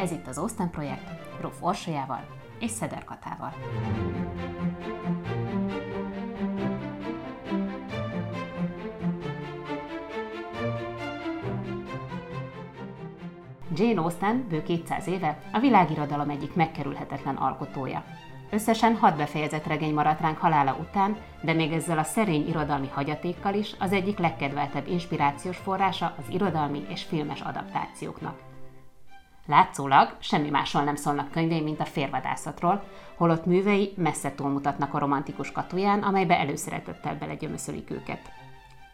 Ez itt az Osztán Projekt, Róf Orsolyával és Szeder Katával. Jane Austen bő 200 éve a világirodalom egyik megkerülhetetlen alkotója. Összesen hat befejezett regény maradt ránk halála után, de még ezzel a szerény irodalmi hagyatékkal is az egyik legkedveltebb inspirációs forrása az irodalmi és filmes adaptációknak. Látszólag semmi másról nem szólnak könyvei, mint a férvadászatról, holott művei messze túlmutatnak a romantikus katuján, amelybe előszeretettel belegyömöszölik őket.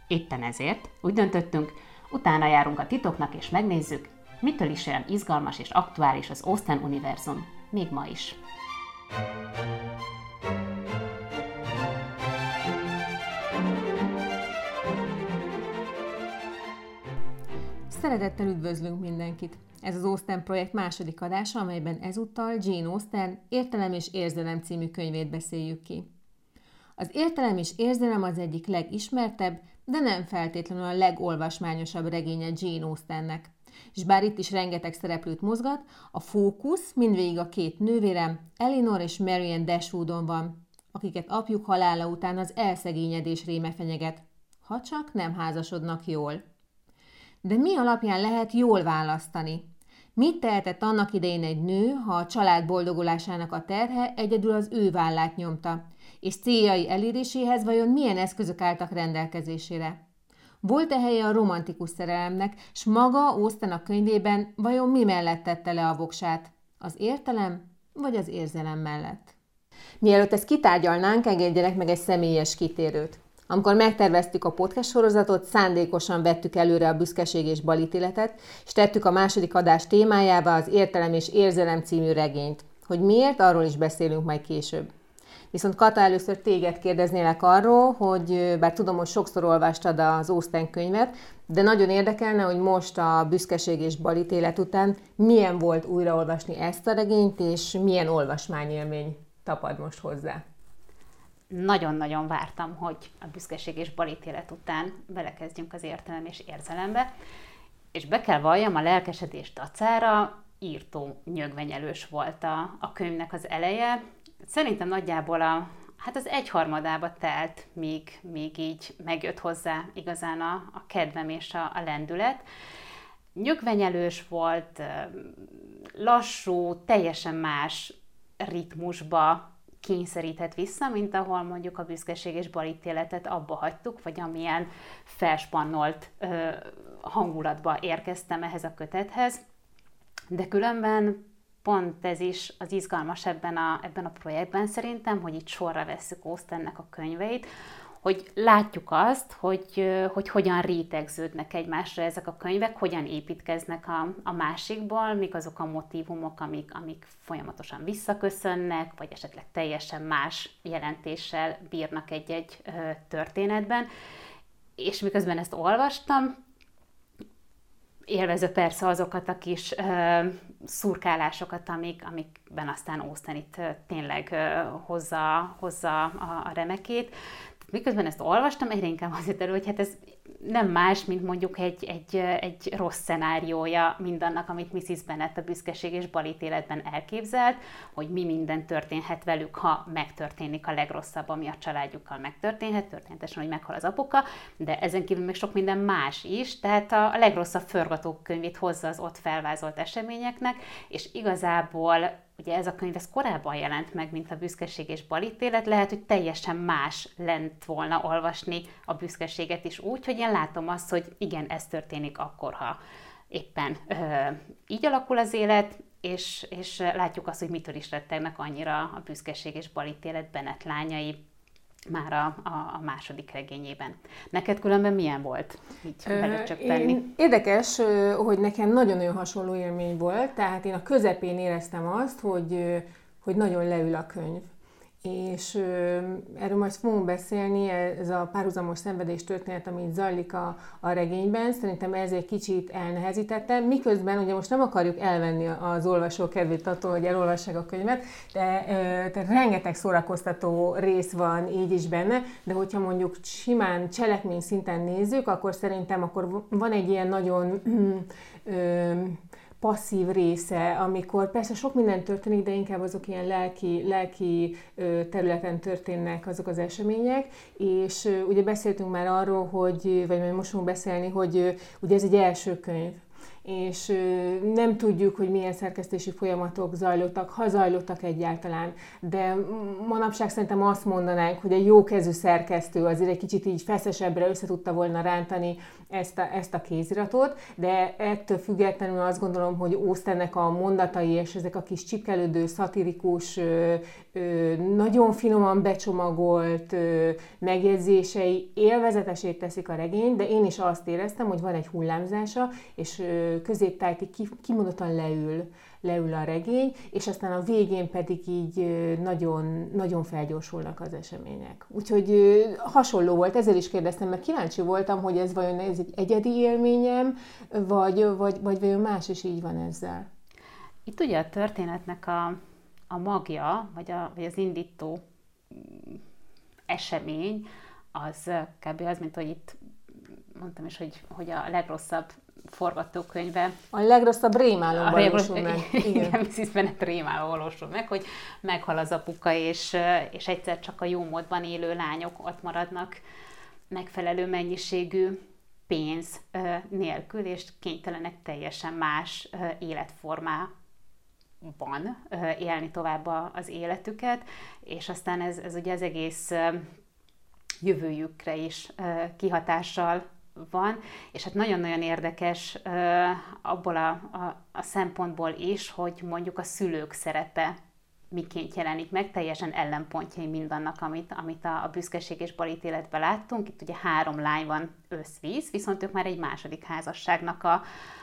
Éppen ezért úgy döntöttünk, utána járunk a titoknak és megnézzük, mitől is olyan izgalmas és aktuális az Austen univerzum, még ma is. Szeretettel üdvözlünk mindenkit! Ez az Austen projekt második adása, amelyben ezúttal Jane Austen Értelem és Érzelem című könyvét beszéljük ki. Az Értelem és Érzelem az egyik legismertebb, de nem feltétlenül a legolvasmányosabb regénye Jane Austennek és bár itt is rengeteg szereplőt mozgat, a fókusz mindvégig a két nővérem, Elinor és Marian Dashwoodon van, akiket apjuk halála után az elszegényedés réme fenyeget, ha csak nem házasodnak jól. De mi alapján lehet jól választani? Mit tehetett annak idején egy nő, ha a család boldogulásának a terhe egyedül az ő vállát nyomta, és céljai eléréséhez vajon milyen eszközök álltak rendelkezésére? Volt-e helye a romantikus szerelemnek, s maga Austen a könyvében vajon mi mellett tette le a voksát? Az értelem vagy az érzelem mellett? Mielőtt ezt kitárgyalnánk, engedjenek meg egy személyes kitérőt. Amikor megterveztük a podcast sorozatot, szándékosan vettük előre a büszkeség és balítéletet, és tettük a második adás témájába az Értelem és Érzelem című regényt. Hogy miért, arról is beszélünk majd később. Viszont Kata, először téged kérdeznélek arról, hogy bár tudom, hogy sokszor olvastad az Austen könyvet, de nagyon érdekelne, hogy most a büszkeség és balítélet után milyen volt újraolvasni ezt a regényt, és milyen olvasmányélmény tapad most hozzá. Nagyon-nagyon vártam, hogy a büszkeség és balítélet után belekezdjünk az értelem és érzelembe, és be kell valljam, a lelkesedés dacára írtó nyögvenyelős volt a, a könyvnek az eleje, szerintem nagyjából a, hát az egyharmadába telt, míg, míg így megjött hozzá igazán a, a kedvem és a, a lendület. Nyögvenyelős volt, lassú, teljesen más ritmusba kényszerített vissza, mint ahol mondjuk a büszkeség és balítéletet abba hagytuk, vagy amilyen felspannolt ö, hangulatba érkeztem ehhez a kötethez. De különben pont ez is az izgalmas ebben a, ebben a projektben szerintem, hogy itt sorra vesszük Austennek a könyveit, hogy látjuk azt, hogy, hogy hogyan rétegződnek egymásra ezek a könyvek, hogyan építkeznek a, a másikból, mik azok a motivumok, amik, amik folyamatosan visszaköszönnek, vagy esetleg teljesen más jelentéssel bírnak egy-egy történetben. És miközben ezt olvastam, élvező persze azokat a kis uh, szurkálásokat, amik, amikben aztán Austen itt tényleg uh, hozza, hozza a, a remekét. Miközben ezt olvastam, egyre inkább azért elő, hogy hát ez nem más, mint mondjuk egy, egy, egy rossz szenáriója mindannak, amit Mrs. Bennet a büszkeség és balítéletben elképzelt, hogy mi minden történhet velük, ha megtörténik a legrosszabb, ami a családjukkal megtörténhet, történetesen, hogy meghal az apuka, de ezen kívül még sok minden más is, tehát a legrosszabb forgatókönyvét hozza az ott felvázolt eseményeknek, és igazából ugye ez a könyv ez korábban jelent meg, mint a büszkeség és balítélet, lehet, hogy teljesen más lent volna olvasni a büszkeséget is. Úgy, hogy én látom azt, hogy igen, ez történik akkor, ha éppen ö, így alakul az élet, és, és látjuk azt, hogy mitől is rettegnek annyira a büszkeség és balítélet Bennett lányai, már a, a, második regényében. Neked különben milyen volt így belecsöppenni? Érdekes, hogy nekem nagyon-nagyon hasonló élmény volt, tehát én a közepén éreztem azt, hogy, hogy nagyon leül a könyv és erről majd fogunk beszélni, ez a párhuzamos szenvedés történet, amit zajlik a, a regényben, szerintem ez egy kicsit elnehezítette, miközben ugye most nem akarjuk elvenni az olvasó kedvét attól, hogy elolvassák a könyvet, de, de rengeteg szórakoztató rész van így is benne, de hogyha mondjuk simán cselekmény szinten nézzük, akkor szerintem akkor van egy ilyen nagyon passzív része, amikor persze sok minden történik, de inkább azok ilyen lelki, lelki területen történnek azok az események, és ugye beszéltünk már arról, hogy, vagy most fogunk beszélni, hogy ugye ez egy első könyv, és nem tudjuk, hogy milyen szerkesztési folyamatok zajlottak, ha zajlottak egyáltalán, de manapság szerintem azt mondanánk, hogy egy jókezű szerkesztő azért egy kicsit így feszesebbre össze tudta volna rántani ezt a, ezt a kéziratot, de ettől függetlenül azt gondolom, hogy Ósztennek a mondatai és ezek a kis csipkelődő, szatirikus, nagyon finoman becsomagolt megjegyzései élvezetesét teszik a regényt, de én is azt éreztem, hogy van egy hullámzása, és középtájtig kimondottan leül, leül a regény, és aztán a végén pedig így nagyon, nagyon felgyorsulnak az események. Úgyhogy hasonló volt, ezzel is kérdeztem, mert kíváncsi voltam, hogy ez vajon ez egy egyedi élményem, vagy, vagy, vagy vajon más is így van ezzel. Itt ugye a történetnek a, a magja, vagy, a, vagy az indító mm, esemény, az kb. az, mint hogy itt mondtam is, hogy, hogy a legrosszabb forgatókönyve. A legrosszabb rémálom valósul meg. Igen, igen Mrs. Bennet rémálom valósul meg, hogy meghal az apuka, és, és egyszer csak a jó módban élő lányok ott maradnak megfelelő mennyiségű pénz nélkül, és kénytelenek teljesen más életformá van élni tovább az életüket, és aztán ez, ez ugye az egész jövőjükre is kihatással van, és hát nagyon-nagyon érdekes abból a, a, a szempontból is, hogy mondjuk a szülők szerepe miként jelenik meg, teljesen ellenpontjai mindannak, amit, amit a, a büszkeség és balítéletben láttunk. Itt ugye három lány van összvíz, viszont ők már egy második házasságnak a,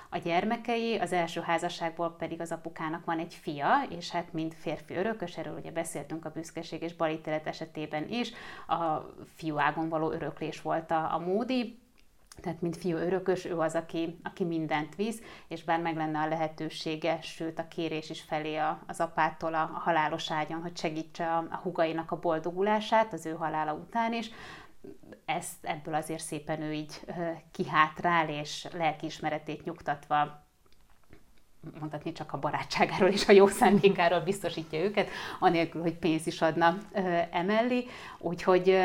a gyermekei, az első házasságból pedig az apukának van egy fia, és hát mind férfi örökös, erről ugye beszéltünk a büszkeség és balítélet esetében is, a fiú ágon való öröklés volt a, a módi, tehát mint fiú örökös, ő az, aki, aki mindent visz, és bár meg lenne a lehetősége, sőt a kérés is felé a, az apától a, a halálos ágyon, hogy segítse a, a hugainak a boldogulását az ő halála után is, ezt ebből azért szépen ő így kihátrál, és lelkiismeretét nyugtatva mondhatni csak a barátságáról és a jó szándékáról biztosítja őket, anélkül, hogy pénzt is adna emellé. Úgyhogy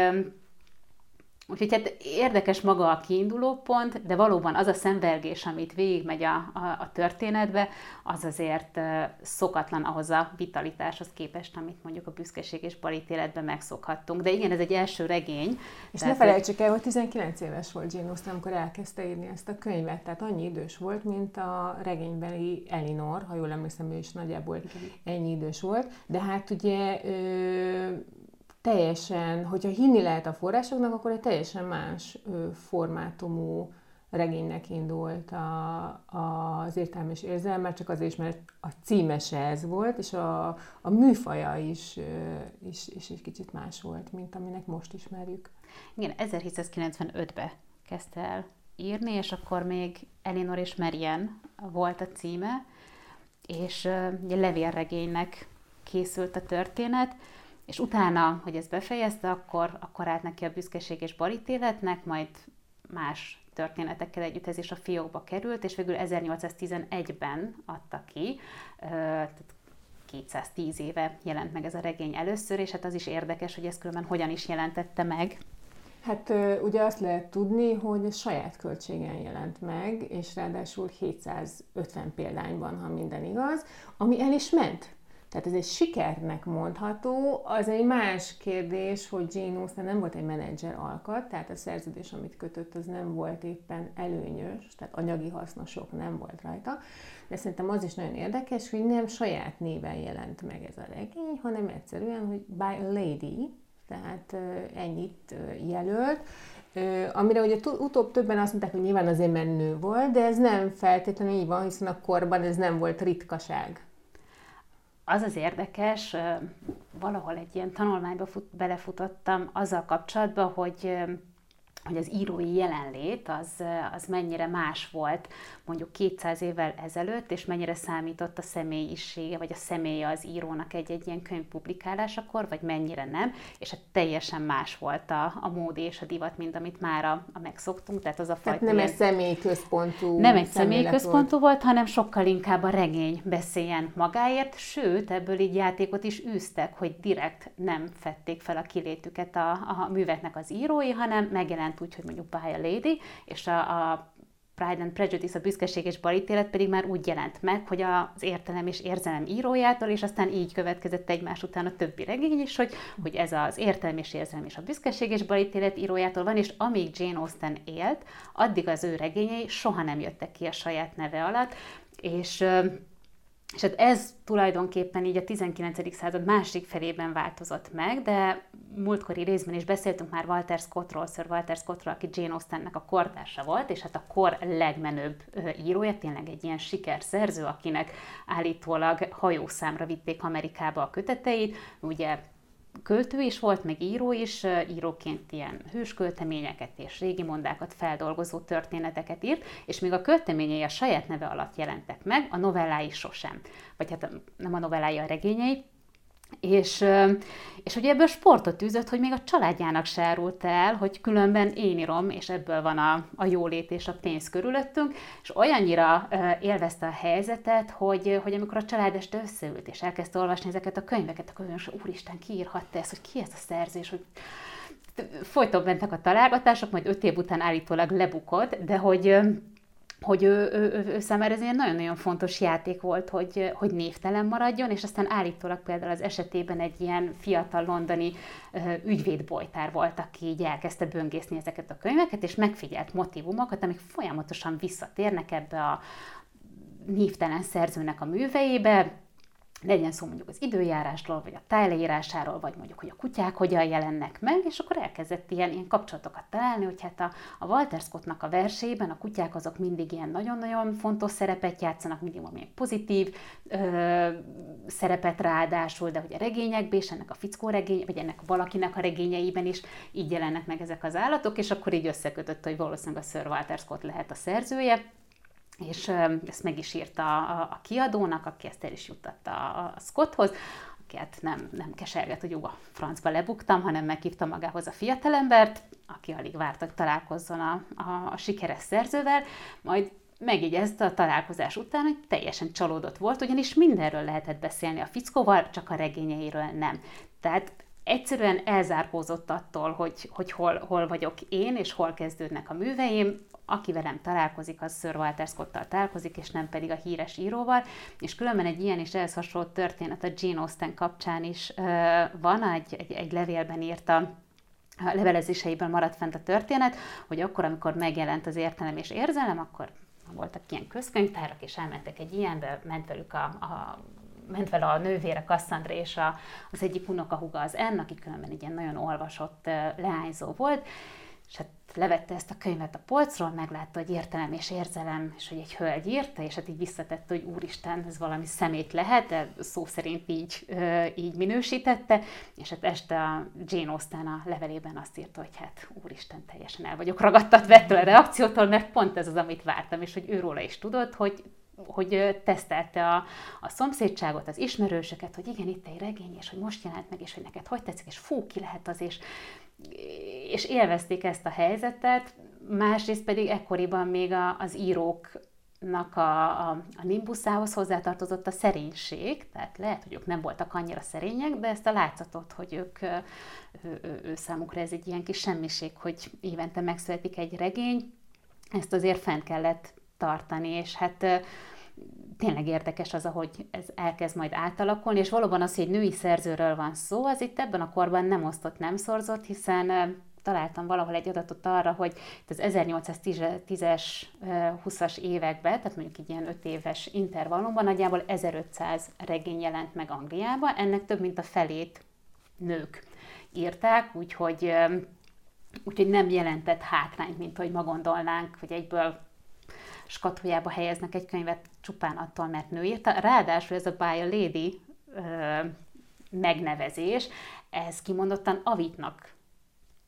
Úgyhogy hát érdekes maga a kiinduló pont, de valóban az a szemvelgés, amit végigmegy a, a, a történetbe, az azért szokatlan ahhoz a vitalitáshoz képest, amit mondjuk a büszkeség és balítéletben megszokhattunk. De igen, ez egy első regény. És ne felejtsük el, hogy 19 éves volt Jane Austen, amikor elkezdte írni ezt a könyvet, tehát annyi idős volt, mint a regénybeli Elinor, ha jól emlékszem, ő is nagyjából ennyi idős volt, de hát ugye ö, teljesen, hogyha hinni lehet a forrásoknak, akkor egy teljesen más formátumú regénynek indult a, a, az értelmi és érzelem, mert csak azért mert a címese ez volt, és a, a műfaja is, is, is egy kicsit más volt, mint aminek most ismerjük. Igen, 1795-ben kezdte el írni, és akkor még Elinor és Marian volt a címe, és ugye levélregénynek készült a történet, és utána, hogy ezt befejezte, akkor, akkor állt neki a büszkeség és balítéletnek, majd más történetekkel együtt ez is a fiókba került, és végül 1811-ben adta ki, tehát 210 éve jelent meg ez a regény először, és hát az is érdekes, hogy ez különben hogyan is jelentette meg. Hát ugye azt lehet tudni, hogy saját költségen jelent meg, és ráadásul 750 példányban, ha minden igaz, ami el is ment. Tehát ez egy sikernek mondható. Az egy más kérdés, hogy Jane Austen nem volt egy menedzser alkat, tehát a szerződés, amit kötött, az nem volt éppen előnyös, tehát anyagi hasznosok nem volt rajta. De szerintem az is nagyon érdekes, hogy nem saját néven jelent meg ez a regény, hanem egyszerűen, hogy by a lady, tehát ennyit jelölt, amire ugye utóbb többen azt mondták, hogy nyilván azért menő volt, de ez nem feltétlenül így van, hiszen a korban ez nem volt ritkaság az az érdekes, valahol egy ilyen tanulmányba fut, belefutottam azzal kapcsolatban, hogy hogy az írói jelenlét az, az mennyire más volt mondjuk 200 évvel ezelőtt, és mennyire számított a személyisége, vagy a személye az írónak egy-egy ilyen könyv publikálásakor, vagy mennyire nem, és hát teljesen más volt a, a mód és a divat, mint amit már a, a megszoktunk, tehát az a fajta... Tehát nem egy személyközpontú Nem egy személyközpontú volt. volt, hanem sokkal inkább a regény beszéljen magáért, sőt, ebből így játékot is űztek, hogy direkt nem fették fel a kilétüket a, a műveknek az írói, hanem megjelent úgy, hogy mondjuk Buy a Lady, és a, a Pride and Prejudice, a büszkeség és balítélet pedig már úgy jelent meg, hogy az értelem és érzelem írójától, és aztán így következett egymás után a többi regény is, hogy, hogy ez az értelem és érzelem és a büszkeség és balítélet írójától van, és amíg Jane Austen élt, addig az ő regényei soha nem jöttek ki a saját neve alatt, és és hát ez tulajdonképpen így a 19. század másik felében változott meg, de múltkori részben is beszéltünk már Walter Scottról, Sir Walter Scottról, aki Jane Austennek a kortársa volt, és hát a kor legmenőbb írója, tényleg egy ilyen sikerszerző, akinek állítólag hajószámra vitték Amerikába a köteteit, ugye költő is volt, meg író is, íróként ilyen hőskölteményeket és régi mondákat feldolgozó történeteket írt, és még a költeményei a saját neve alatt jelentek meg, a novellái sosem. Vagy hát nem a novellái, a regényei, és, és ugye ebből sportot űzött, hogy még a családjának se árult el, hogy különben én írom, és ebből van a, a jólét és a pénz körülöttünk, és olyannyira élvezte a helyzetet, hogy, hogy amikor a család este összeült, és elkezdte olvasni ezeket a könyveket, akkor most, úristen, ki írhatta ezt, hogy ki ez a szerzés, hogy folyton mentek a találgatások, majd öt év után állítólag lebukott, de hogy hogy ő, ő, ő, ő számára ez egy nagyon-nagyon fontos játék volt, hogy, hogy névtelen maradjon, és aztán állítólag például az esetében egy ilyen fiatal londoni ügyvédbojtár volt, aki így elkezdte böngészni ezeket a könyveket, és megfigyelt motivumokat, amik folyamatosan visszatérnek ebbe a névtelen szerzőnek a műveibe, legyen szó mondjuk az időjárásról, vagy a tájleírásáról, vagy mondjuk, hogy a kutyák hogyan jelennek meg, és akkor elkezdett ilyen, ilyen kapcsolatokat találni, hogy hát a, a Walter Scottnak a versében a kutyák azok mindig ilyen nagyon-nagyon fontos szerepet játszanak, mindig valami pozitív ö, szerepet ráadásul, de hogy a regényekben, és ennek a fickó regény, vagy ennek valakinek a regényeiben is így jelennek meg ezek az állatok, és akkor így összekötött, hogy valószínűleg a Sir Walter Scott lehet a szerzője, és ezt meg is írta a, a kiadónak, aki ezt el is juttatta a, a Scotthoz, akiket nem, nem keserget, hogy a francba lebuktam, hanem meghívta magához a fiatalembert, aki alig várt, hogy találkozzon a, a, a sikeres szerzővel, majd megjegyezte a találkozás után, hogy teljesen csalódott volt, ugyanis mindenről lehetett beszélni a fickóval, csak a regényeiről nem. Tehát egyszerűen elzárkózott attól, hogy, hogy hol, hol vagyok én, és hol kezdődnek a műveim, aki velem találkozik, az Sir Walter Scott-tal találkozik, és nem pedig a híres íróval, és különben egy ilyen és ehhez hasonló történet a Jane Austen kapcsán is uh, van, egy, egy, egy levélben írta, a levelezéseiből maradt fent a történet, hogy akkor, amikor megjelent az értelem és érzelem, akkor voltak ilyen közkönyvtárak, és elmentek egy ilyenbe, ment velük a, a ment vele a nővére Cassandra és a, az egyik unokahuga az En, aki különben egy ilyen nagyon olvasott leányzó volt, és hát levette ezt a könyvet a polcról, meglátta, hogy értelem és érzelem, és hogy egy hölgy írta, és hát így visszatette, hogy úristen, ez valami szemét lehet, de szó szerint így, így minősítette, és hát este a Jane Austen a levelében azt írta, hogy hát úristen, teljesen el vagyok ragadtatva ettől a reakciótól, mert pont ez az, amit vártam, és hogy őróla is tudott, hogy hogy tesztelte a, a szomszédságot, az ismerősöket, hogy igen, itt egy regény, és hogy most jelent meg, és hogy neked hogy tetszik, és fú, ki lehet az, és, és élvezték ezt a helyzetet, másrészt pedig ekkoriban még a, az íróknak a, a, a nimbuszához hozzátartozott a szerénység, tehát lehet, hogy ők nem voltak annyira szerények, de ezt a látszatot, hogy ők, ő, ő, ő számukra ez egy ilyen kis semmiség, hogy évente megszületik egy regény, ezt azért fent kellett tartani, és hát tényleg érdekes az, ahogy ez elkezd majd átalakulni, és valóban az, hogy női szerzőről van szó, az itt ebben a korban nem osztott, nem szorzott, hiszen találtam valahol egy adatot arra, hogy az 1810-es, 20-as években, tehát mondjuk egy ilyen 5 éves intervallumban nagyjából 1500 regény jelent meg Angliába, ennek több mint a felét nők írták, úgyhogy, úgyhogy nem jelentett hátrányt, mint hogy ma gondolnánk, hogy egyből skatujába helyeznek egy könyvet csupán attól, mert nő írta. Ráadásul ez a By a Lady ö, megnevezés, ez kimondottan Avitnak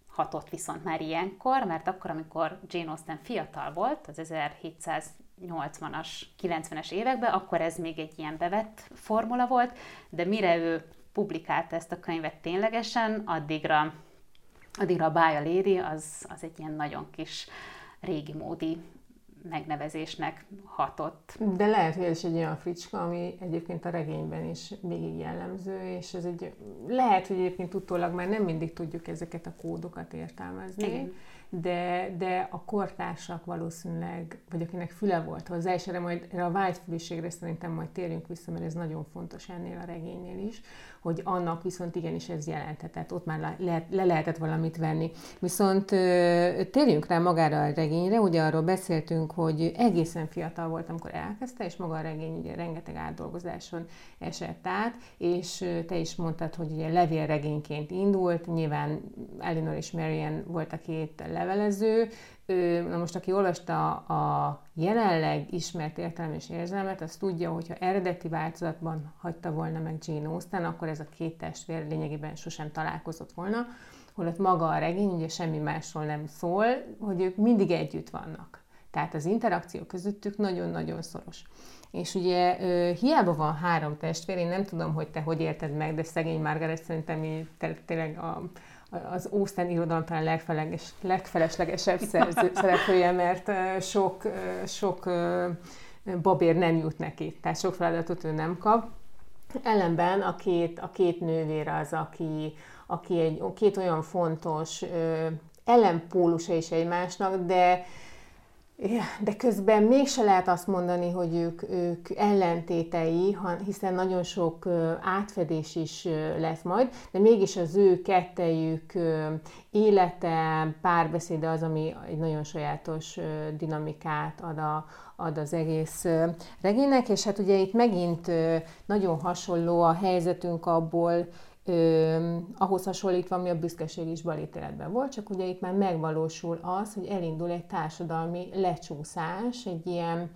hatott viszont már ilyenkor, mert akkor, amikor Jane Austen fiatal volt, az 1780-as, 90-es években, akkor ez még egy ilyen bevett formula volt, de mire ő publikálta ezt a könyvet ténylegesen, addigra, addigra a Bája Lady az, az egy ilyen nagyon kis régi módi megnevezésnek hatott. De lehet, hogy ez is egy olyan fricska, ami egyébként a regényben is végig jellemző, és ez egy, lehet, hogy egyébként utólag már nem mindig tudjuk ezeket a kódokat értelmezni, Igen. de, de a kortársak valószínűleg, vagy akinek füle volt hozzá, és erre majd erre a vágyfülűségre szerintem majd térjünk vissza, mert ez nagyon fontos ennél a regénynél is, hogy annak viszont igenis ez jelenthetett, ott már le, le lehetett valamit venni. Viszont térjünk rá magára a regényre, ugye arról beszéltünk, hogy egészen fiatal volt, amikor elkezdte, és maga a regény ugye rengeteg átdolgozáson esett át, és te is mondtad, hogy ugye levélregényként indult, nyilván Elinor és Marian volt a két levelező, na most aki olvasta a jelenleg ismert értelem és érzelmet, az tudja, hogyha eredeti változatban hagyta volna meg Jane Austen, akkor ez a két testvér lényegében sosem találkozott volna, holott maga a regény ugye semmi másról nem szól, hogy ők mindig együtt vannak. Tehát az interakció közöttük nagyon-nagyon szoros. És ugye hiába van három testvér, én nem tudom, hogy te hogy érted meg, de szegény Margaret szerintem tényleg a, az Austen irodalom talán legfeleslegesebb szerző, szereplője, mert sok, sok babér nem jut neki, tehát sok feladatot ő nem kap. Ellenben a két, a két nővér az, aki, aki egy, két olyan fontos ellenpólusa is egymásnak, de de közben mégse lehet azt mondani, hogy ők, ők ellentétei, hiszen nagyon sok átfedés is lesz majd, de mégis az ő kettejük élete, párbeszéde az, ami egy nagyon sajátos dinamikát ad, a, ad az egész regénynek, és hát ugye itt megint nagyon hasonló a helyzetünk abból, ö, ahhoz hasonlítva, ami a büszkeség is balítéletben volt, csak ugye itt már megvalósul az, hogy elindul egy társadalmi lecsúszás, egy ilyen,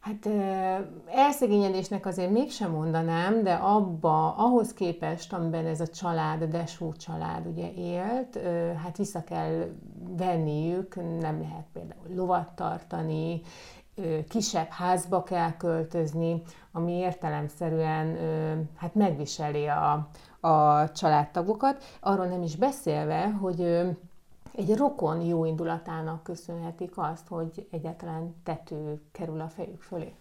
hát ö, elszegényedésnek azért mégsem mondanám, de abba, ahhoz képest, amiben ez a család, a Deshú család ugye élt, ö, hát vissza kell venniük, nem lehet például lovat tartani, kisebb házba kell költözni, ami értelemszerűen hát megviseli a, a családtagokat, arról nem is beszélve, hogy egy rokon jó indulatának köszönhetik azt, hogy egyáltalán tető kerül a fejük fölé.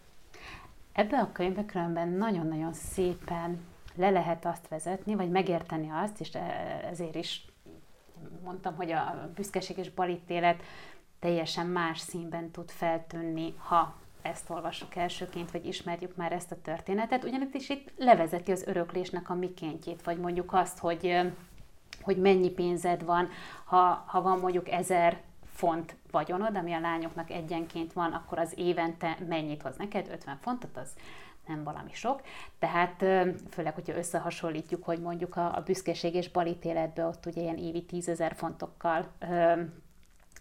Ebbe a könyvbe különben nagyon-nagyon szépen le lehet azt vezetni, vagy megérteni azt, és e, ezért is mondtam, hogy a büszkeség és balítélet teljesen más színben tud feltűnni, ha ezt olvassuk elsőként, vagy ismerjük már ezt a történetet, ugyanis itt levezeti az öröklésnek a mikéntjét, vagy mondjuk azt, hogy, hogy mennyi pénzed van, ha, ha van mondjuk ezer font vagyonod, ami a lányoknak egyenként van, akkor az évente mennyit hoz neked? 50 fontot, az nem valami sok. Tehát főleg, hogyha összehasonlítjuk, hogy mondjuk a, a büszkeség és balítéletben ott ugye ilyen évi 10 ezer fontokkal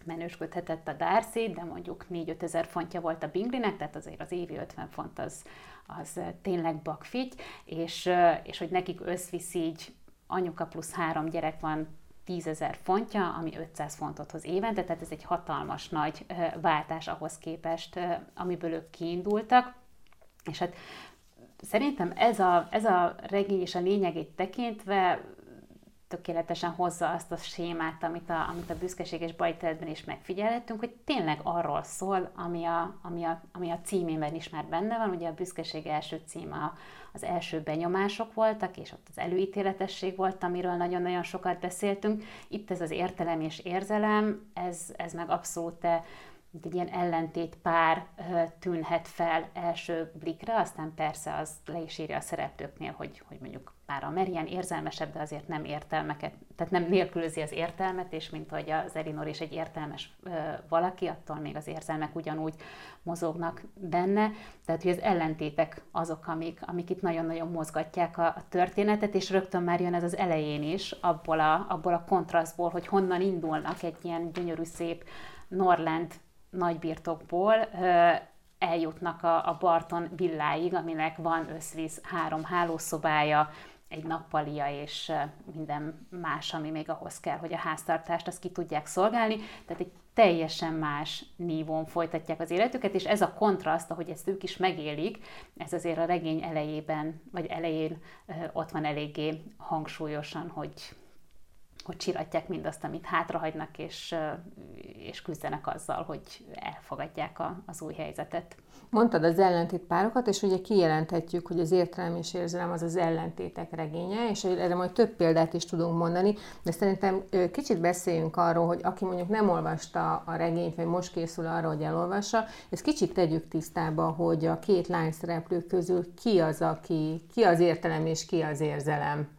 menősködhetett a Darcy, de mondjuk 4-5 ezer fontja volt a Bingleynek, tehát azért az évi 50 font az, az tényleg bakfigy, és, és hogy nekik összvisz így anyuka plusz három gyerek van 10 ezer fontja, ami 500 fontot hoz évente, tehát ez egy hatalmas nagy váltás ahhoz képest, amiből ők kiindultak. És hát szerintem ez a, ez a regény és a lényegét tekintve tökéletesen hozza azt a sémát, amit a, amit a büszkeség és bajteletben is megfigyelhettünk, hogy tényleg arról szól, ami a, ami, a, ami a címében is már benne van. Ugye a büszkeség első címe az első benyomások voltak, és ott az előítéletesség volt, amiről nagyon-nagyon sokat beszéltünk. Itt ez az értelem és érzelem, ez, ez meg abszolút mint egy ilyen ellentét pár tűnhet fel első blikre, aztán persze az le is írja a szereplőknél, hogy, hogy mondjuk már a Merian érzelmesebb, de azért nem értelmeket, tehát nem nélkülözi az értelmet, és mint hogy az Elinor is egy értelmes ö, valaki, attól még az érzelmek ugyanúgy mozognak benne. Tehát, hogy az ellentétek azok, amik, amik itt nagyon-nagyon mozgatják a, a történetet, és rögtön már jön ez az elején is, abból a, abból a kontrasztból, hogy honnan indulnak egy ilyen gyönyörű, szép Norland nagybirtokból, eljutnak a, a Barton villáig, aminek van összvíz három hálószobája, egy nappalia és minden más, ami még ahhoz kell, hogy a háztartást azt ki tudják szolgálni. Tehát egy teljesen más nívón folytatják az életüket, és ez a kontraszt, ahogy ezt ők is megélik, ez azért a regény elejében, vagy elején ott van eléggé hangsúlyosan, hogy hogy csiratják mindazt, amit hátrahagynak, és, és küzdenek azzal, hogy elfogadják a, az új helyzetet. Mondtad az ellentét párokat, és ugye kijelenthetjük, hogy az értelem és érzelem az az ellentétek regénye, és erre majd több példát is tudunk mondani, de szerintem kicsit beszéljünk arról, hogy aki mondjuk nem olvasta a regényt, vagy most készül arra, hogy elolvassa, ezt kicsit tegyük tisztába, hogy a két lány szereplő közül ki az, aki, ki az értelem és ki az érzelem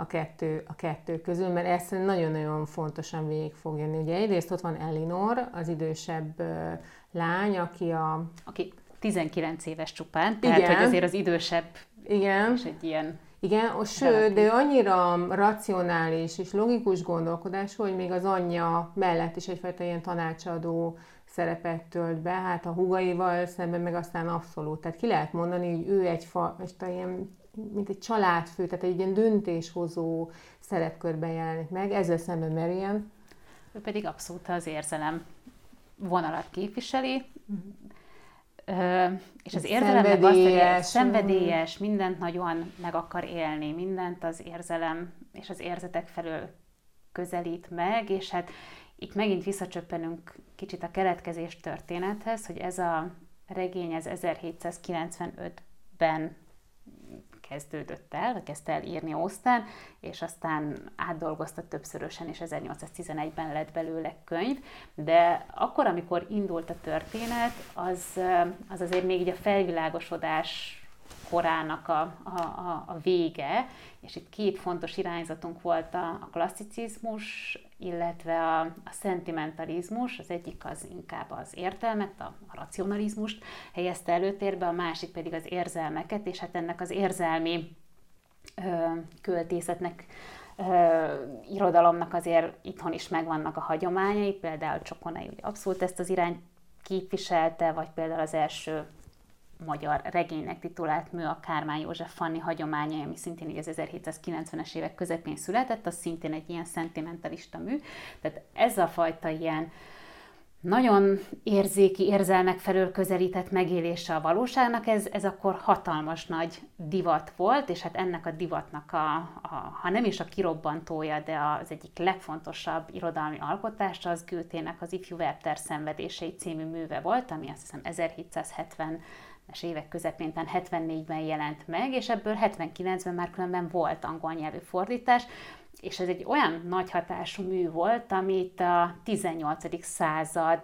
a kettő, a kettő közül, mert ezt nagyon-nagyon fontosan végig fog jönni. Ugye egyrészt ott van Elinor, az idősebb lány, aki a... Aki 19 éves csupán, tehát Igen. hogy azért az idősebb Igen. és egy ilyen igen, sőt, de annyira racionális és logikus gondolkodás, hogy még az anyja mellett is egyfajta ilyen tanácsadó szerepet tölt be, hát a hugaival szemben meg aztán abszolút. Tehát ki lehet mondani, hogy ő egy fa, ilyen mint egy családfő, tehát egy ilyen döntéshozó szerepkörben jelenik meg, ezzel szemben Marian. Ő pedig abszolút az érzelem vonalat képviseli, és az érzelem meg azt, hogy szenvedélyes, mindent nagyon meg akar élni, mindent az érzelem és az érzetek felől közelít meg, és hát itt megint visszacsöppenünk kicsit a keletkezés történethez, hogy ez a regény ez 1795-ben kezdődött el, kezdte el írni Osztán, és aztán átdolgozta többszörösen, és 1811-ben lett belőle könyv, de akkor, amikor indult a történet, az, az azért még így a felvilágosodás korának a, a, a, a vége, és itt két fontos irányzatunk volt a, a klasszicizmus, illetve a, a szentimentalizmus, az egyik az inkább az értelmet, a, a racionalizmust helyezte előtérbe, a másik pedig az érzelmeket, és hát ennek az érzelmi ö, költészetnek ö, irodalomnak azért itthon is megvannak a hagyományai, például Csokonai ugye abszolút ezt az irányt képviselte, vagy például az első magyar regénynek titulált mű a Kármán József Fanni hagyománya, ami szintén így az 1790-es évek közepén született, az szintén egy ilyen szentimentalista mű. Tehát ez a fajta ilyen nagyon érzéki érzelmek felől közelített megélése a valóságnak, ez, ez akkor hatalmas nagy divat volt, és hát ennek a divatnak, a, a, ha nem is a kirobbantója, de az egyik legfontosabb irodalmi alkotása az Gőtének az Ifjú Werther szenvedései című műve volt, ami azt hiszem 1770 es évek közepén, 74-ben jelent meg, és ebből 79-ben már különben volt angol nyelvű fordítás, és ez egy olyan nagy hatású mű volt, amit a 18. század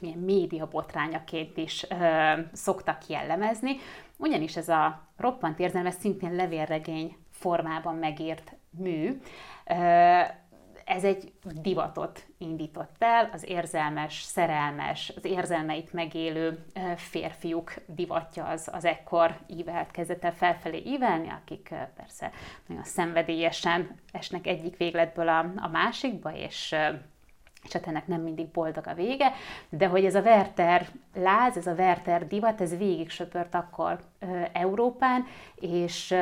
milyen média botrányaként is ö, szoktak jellemezni, ugyanis ez a roppant érzelmes, szintén levélregény formában megírt mű, ö, ez egy divatot indított el, az érzelmes, szerelmes, az érzelmeit megélő férfiuk divatja az, az ekkor ívelt, kezdett el felfelé ívelni, akik persze nagyon szenvedélyesen esnek egyik végletből a, a másikba, és és hát ennek nem mindig boldog a vége, de hogy ez a Werther láz, ez a Werther divat, ez végig söpört akkor Európán, és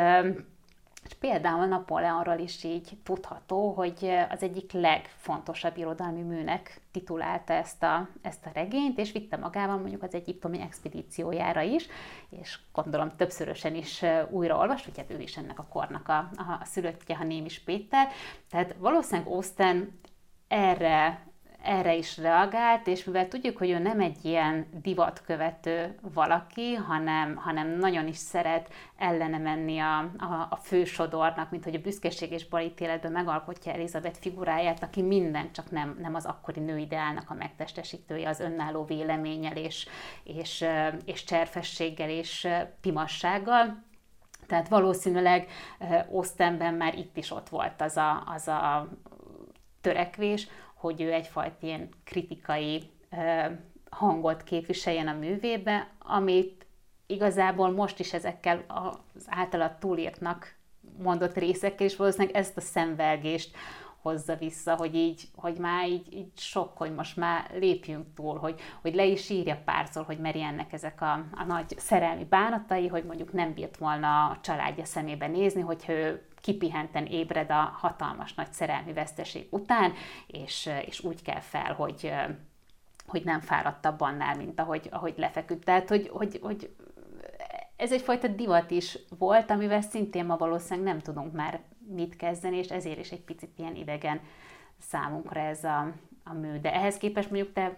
és például Napóleonról is így tudható, hogy az egyik legfontosabb irodalmi műnek titulálta ezt a, ezt a regényt, és vitte magával mondjuk az egyiptomi expedíciójára is, és gondolom többszörösen is újraolvas, hogy hát ő is ennek a kornak a, a, a szülöttje, ha Némis Péter. Tehát valószínűleg Austen erre erre is reagált, és mivel tudjuk, hogy ő nem egy ilyen divatkövető valaki, hanem, hanem nagyon is szeret ellene menni a, a, a fősodornak, mint hogy a büszkeség és balítéletben megalkotja Elizabeth figuráját, aki minden, csak nem, nem az akkori nőideálnak a megtestesítője, az önálló véleménnyel és, és, és cserfességgel és pimassággal. Tehát valószínűleg Osztenben már itt is ott volt az a, az a törekvés, hogy ő egyfajta ilyen kritikai hangot képviseljen a művébe, amit igazából most is ezekkel az általad túlírtnak mondott részekkel, és valószínűleg ezt a szemvelgést hozza vissza, hogy így, hogy már így, így sok, hogy most már lépjünk túl, hogy, hogy le is írja párszor, hogy Meriennek ezek a, a nagy szerelmi bánatai, hogy mondjuk nem bírt volna a családja szemébe nézni, hogyha ő kipihenten ébred a hatalmas nagy szerelmi veszteség után, és, és úgy kell fel, hogy, hogy nem fáradtabb annál, mint ahogy, ahogy lefeküdt. Tehát, hogy, hogy, hogy ez egyfajta divat is volt, amivel szintén ma valószínűleg nem tudunk már mit kezdeni, és ezért is egy picit ilyen idegen számunkra ez a, a mű. De ehhez képest mondjuk te,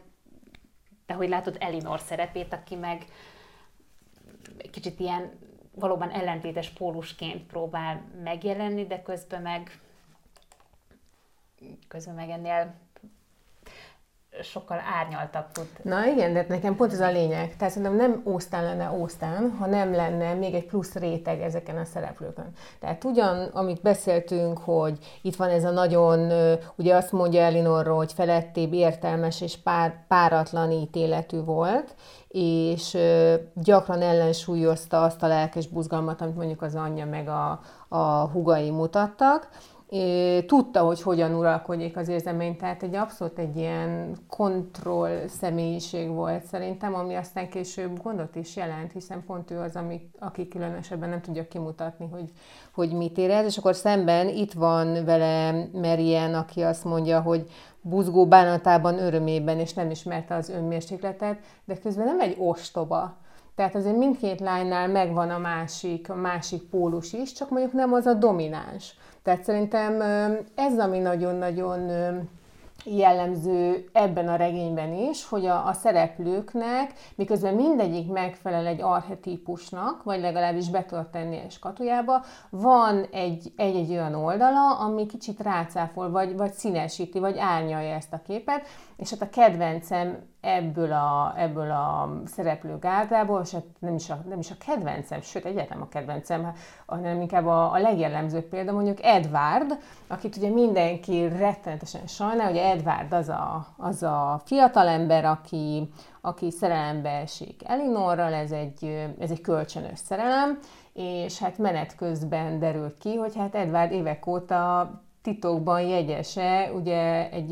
te hogy látod Elinor szerepét, aki meg kicsit ilyen valóban ellentétes pólusként próbál megjelenni, de közben meg közben meg ennél sokkal árnyaltabb tud. Na igen, de nekem pont ez a lényeg. Tehát szerintem nem Ósztán lenne Ósztán, ha nem lenne még egy plusz réteg ezeken a szereplőkön. Tehát ugyan, amit beszéltünk, hogy itt van ez a nagyon, ugye azt mondja Elinorról, hogy felettébb, értelmes és pár, páratlan ítéletű volt, és gyakran ellensúlyozta azt a lelkes buzgalmat, amit mondjuk az anyja meg a, a hugai mutattak, tudta, hogy hogyan uralkodik az érzemény, tehát egy abszolút egy ilyen kontroll személyiség volt szerintem, ami aztán később gondot is jelent, hiszen pont ő az, ami, aki különösebben nem tudja kimutatni, hogy, hogy mit érez, és akkor szemben itt van vele Merien, aki azt mondja, hogy buzgó bánatában, örömében, és nem ismerte az önmérsékletet, de közben nem egy ostoba, tehát azért mindkét lánynál megvan a másik, a másik pólus is, csak mondjuk nem az a domináns. Tehát szerintem ez, ami nagyon-nagyon jellemző ebben a regényben is, hogy a, a szereplőknek, miközben mindegyik megfelel egy archetípusnak, vagy legalábbis be tudod tenni egy skatujába, van egy, egy-egy olyan oldala, ami kicsit rácáfol, vagy, vagy színesíti, vagy árnyalja ezt a képet, és hát a kedvencem ebből a, ebből a szereplő gárdából, és hát nem is, a, nem is a kedvencem, sőt, egyáltalán a kedvencem, hanem inkább a, a legjellemzőbb példa mondjuk Edward, akit ugye mindenki rettenetesen sajnál, ugye Edward az a, az a fiatalember, aki, aki szerelembe esik Elinorral, ez egy, ez egy kölcsönös szerelem, és hát menet közben derül ki, hogy hát Edward évek óta titokban jegyese, ugye egy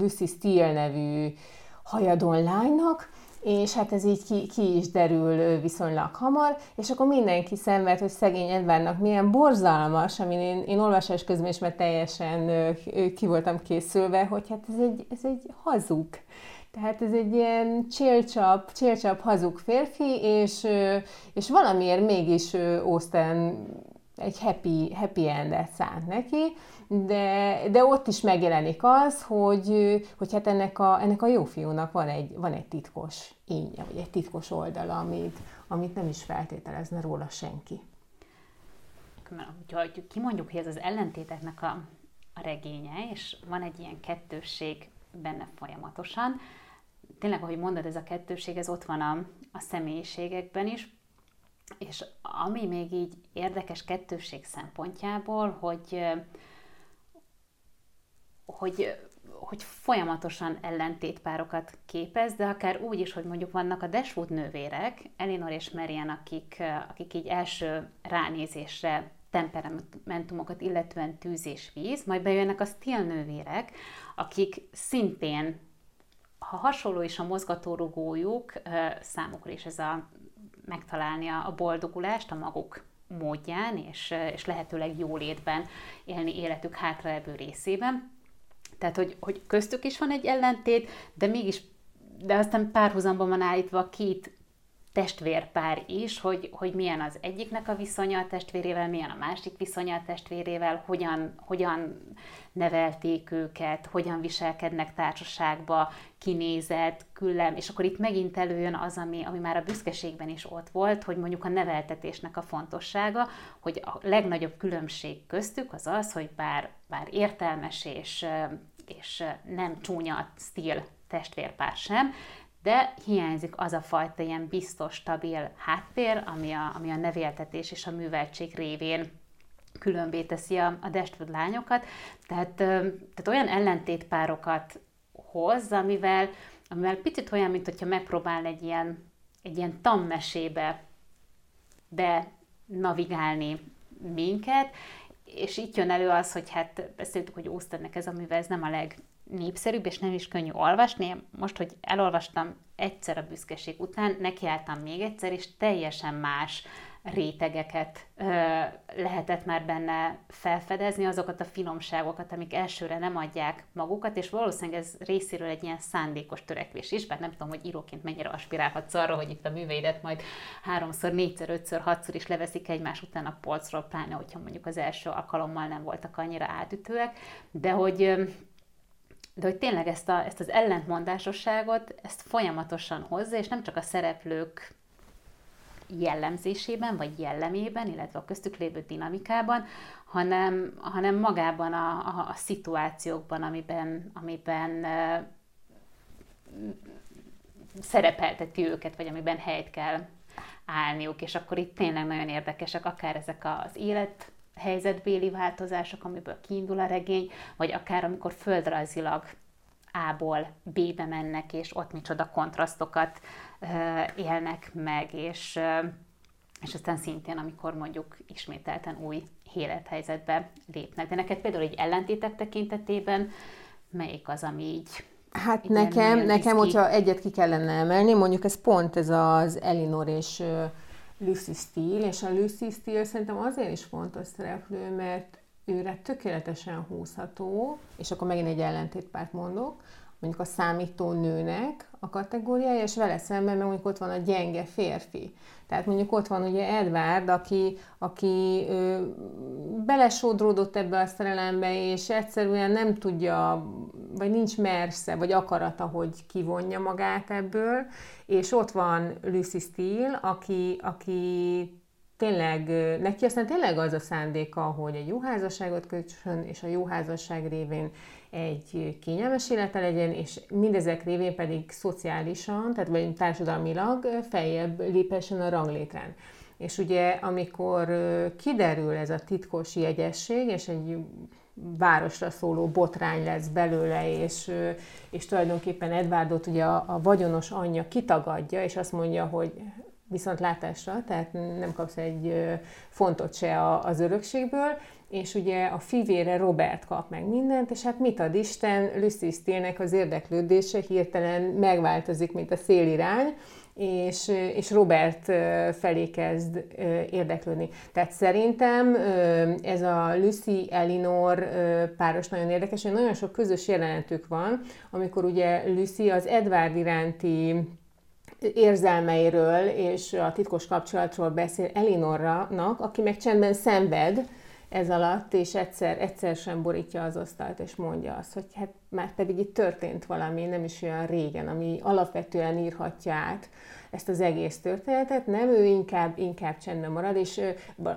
Lucy Steele nevű hajadon lánynak, és hát ez így ki, ki is derül viszonylag hamar, és akkor mindenki szenved, hogy szegény Edvárnak milyen borzalmas, amin én, én olvasás közben is mert teljesen ki voltam készülve, hogy hát ez egy, ez egy hazug. Tehát ez egy ilyen csélcsap, csélcsap hazug férfi, és, és valamiért mégis Austen egy happy, happy endet szánt neki, de, de ott is megjelenik az, hogy, hogy hát ennek a, ennek a jó fiúnak van egy, van egy titkos énje, vagy egy titkos oldala, amit, amit nem is feltételezne róla senki. Ha kimondjuk, hogy ez az ellentéteknek a, a regénye, és van egy ilyen kettősség benne folyamatosan, tényleg, ahogy mondod, ez a kettőség, ez ott van a, a személyiségekben is, és ami még így érdekes kettőség szempontjából, hogy hogy, hogy folyamatosan ellentétpárokat képez, de akár úgy is, hogy mondjuk vannak a Dashwood nővérek, Elinor és Marian, akik, akik így első ránézésre temperamentumokat, illetően tűz és víz, majd bejönnek a Steel nővérek, akik szintén, ha hasonló is a mozgatórugójuk, számukra is ez a megtalálni a boldogulást a maguk módján, és, és lehetőleg jólétben élni életük hátraevő részében. Tehát, hogy, hogy köztük is van egy ellentét, de mégis, de aztán párhuzamban van állítva a két testvérpár is, hogy, hogy milyen az egyiknek a viszonya a testvérével, milyen a másik viszonya a testvérével, hogyan, hogyan nevelték őket, hogyan viselkednek társaságba, kinézet, küllem, és akkor itt megint előjön az, ami, ami már a büszkeségben is ott volt, hogy mondjuk a neveltetésnek a fontossága, hogy a legnagyobb különbség köztük az az, hogy bár, bár értelmes és, és nem csúnya stíl testvérpár sem, de hiányzik az a fajta ilyen biztos, stabil háttér, ami a, ami a nevéltetés és a műveltség révén különbé teszi a, a Destwood lányokat. Tehát, tehát olyan ellentétpárokat hoz, amivel, amivel picit olyan, mint hogyha megpróbál egy ilyen, egy ilyen tanmesébe be navigálni minket, és itt jön elő az, hogy hát beszéltük, hogy Ósztennek ez a műve, ez nem a legnépszerűbb, és nem is könnyű olvasni. Most, hogy elolvastam egyszer a büszkeség után, nekiálltam még egyszer, és teljesen más rétegeket ö, lehetett már benne felfedezni, azokat a finomságokat, amik elsőre nem adják magukat, és valószínűleg ez részéről egy ilyen szándékos törekvés is, bár nem tudom, hogy íróként mennyire aspirálhatsz arra, hogy itt a műveidet majd háromszor, négyszer, ötször, hatszor is leveszik egymás után a polcról, pláne, hogyha mondjuk az első alkalommal nem voltak annyira átütőek, de hogy de hogy tényleg ezt, a, ezt az ellentmondásosságot, ezt folyamatosan hozza, és nem csak a szereplők jellemzésében, vagy jellemében, illetve a köztük lévő dinamikában, hanem, hanem magában a, a, a szituációkban, amiben, amiben uh, szerepelteti őket, vagy amiben helyt kell állniuk, és akkor itt tényleg nagyon érdekesek akár ezek az élet helyzetbéli változások, amiből kiindul a regény, vagy akár amikor földrajzilag A-ból B-be mennek, és ott micsoda kontrasztokat élnek meg, és, és aztán szintén, amikor mondjuk ismételten új élethelyzetbe lépnek. De neked például egy ellentétek tekintetében melyik az, ami így Hát nekem, nekem hogyha egyet ki kellene emelni, mondjuk ez pont ez az Elinor és Lucy Steele, és a Lucy Steele szerintem azért is fontos szereplő, mert őre tökéletesen húzható, és akkor megint egy ellentétpárt mondok, mondjuk a számító nőnek a kategóriája, és vele szemben meg mondjuk ott van a gyenge férfi. Tehát mondjuk ott van ugye Edward, aki, aki ö, belesodródott ebbe a szerelembe, és egyszerűen nem tudja, vagy nincs mersze, vagy akarata, hogy kivonja magát ebből, és ott van Lucy Steele, aki, aki tényleg, neki aztán tényleg az a szándéka, hogy egy jó házasságot kötsön, és a jó házasság révén egy kényelmes élete legyen, és mindezek révén pedig szociálisan, tehát vagy társadalmilag feljebb lépessen a ranglétrán. És ugye, amikor kiderül ez a titkos jegyesség, és egy városra szóló botrány lesz belőle, és, és tulajdonképpen Edwardot ugye a, a vagyonos anyja kitagadja, és azt mondja, hogy viszont látásra, tehát nem kapsz egy fontot se az örökségből, és ugye a fivére Robert kap meg mindent, és hát mit ad Isten, Lucy Steele-nek az érdeklődése hirtelen megváltozik, mint a szélirány, és, és Robert felé kezd érdeklődni. Tehát szerintem ez a Lucy Elinor páros nagyon érdekes, hogy nagyon sok közös jelenetük van, amikor ugye Lucy az Edward iránti érzelmeiről és a titkos kapcsolatról beszél Elinornak, aki meg csendben szenved, ez alatt, és egyszer, egyszer sem borítja az asztalt, és mondja azt, hogy hát már pedig itt történt valami, nem is olyan régen, ami alapvetően írhatja át ezt az egész történetet, nem, ő inkább, inkább csendben marad, és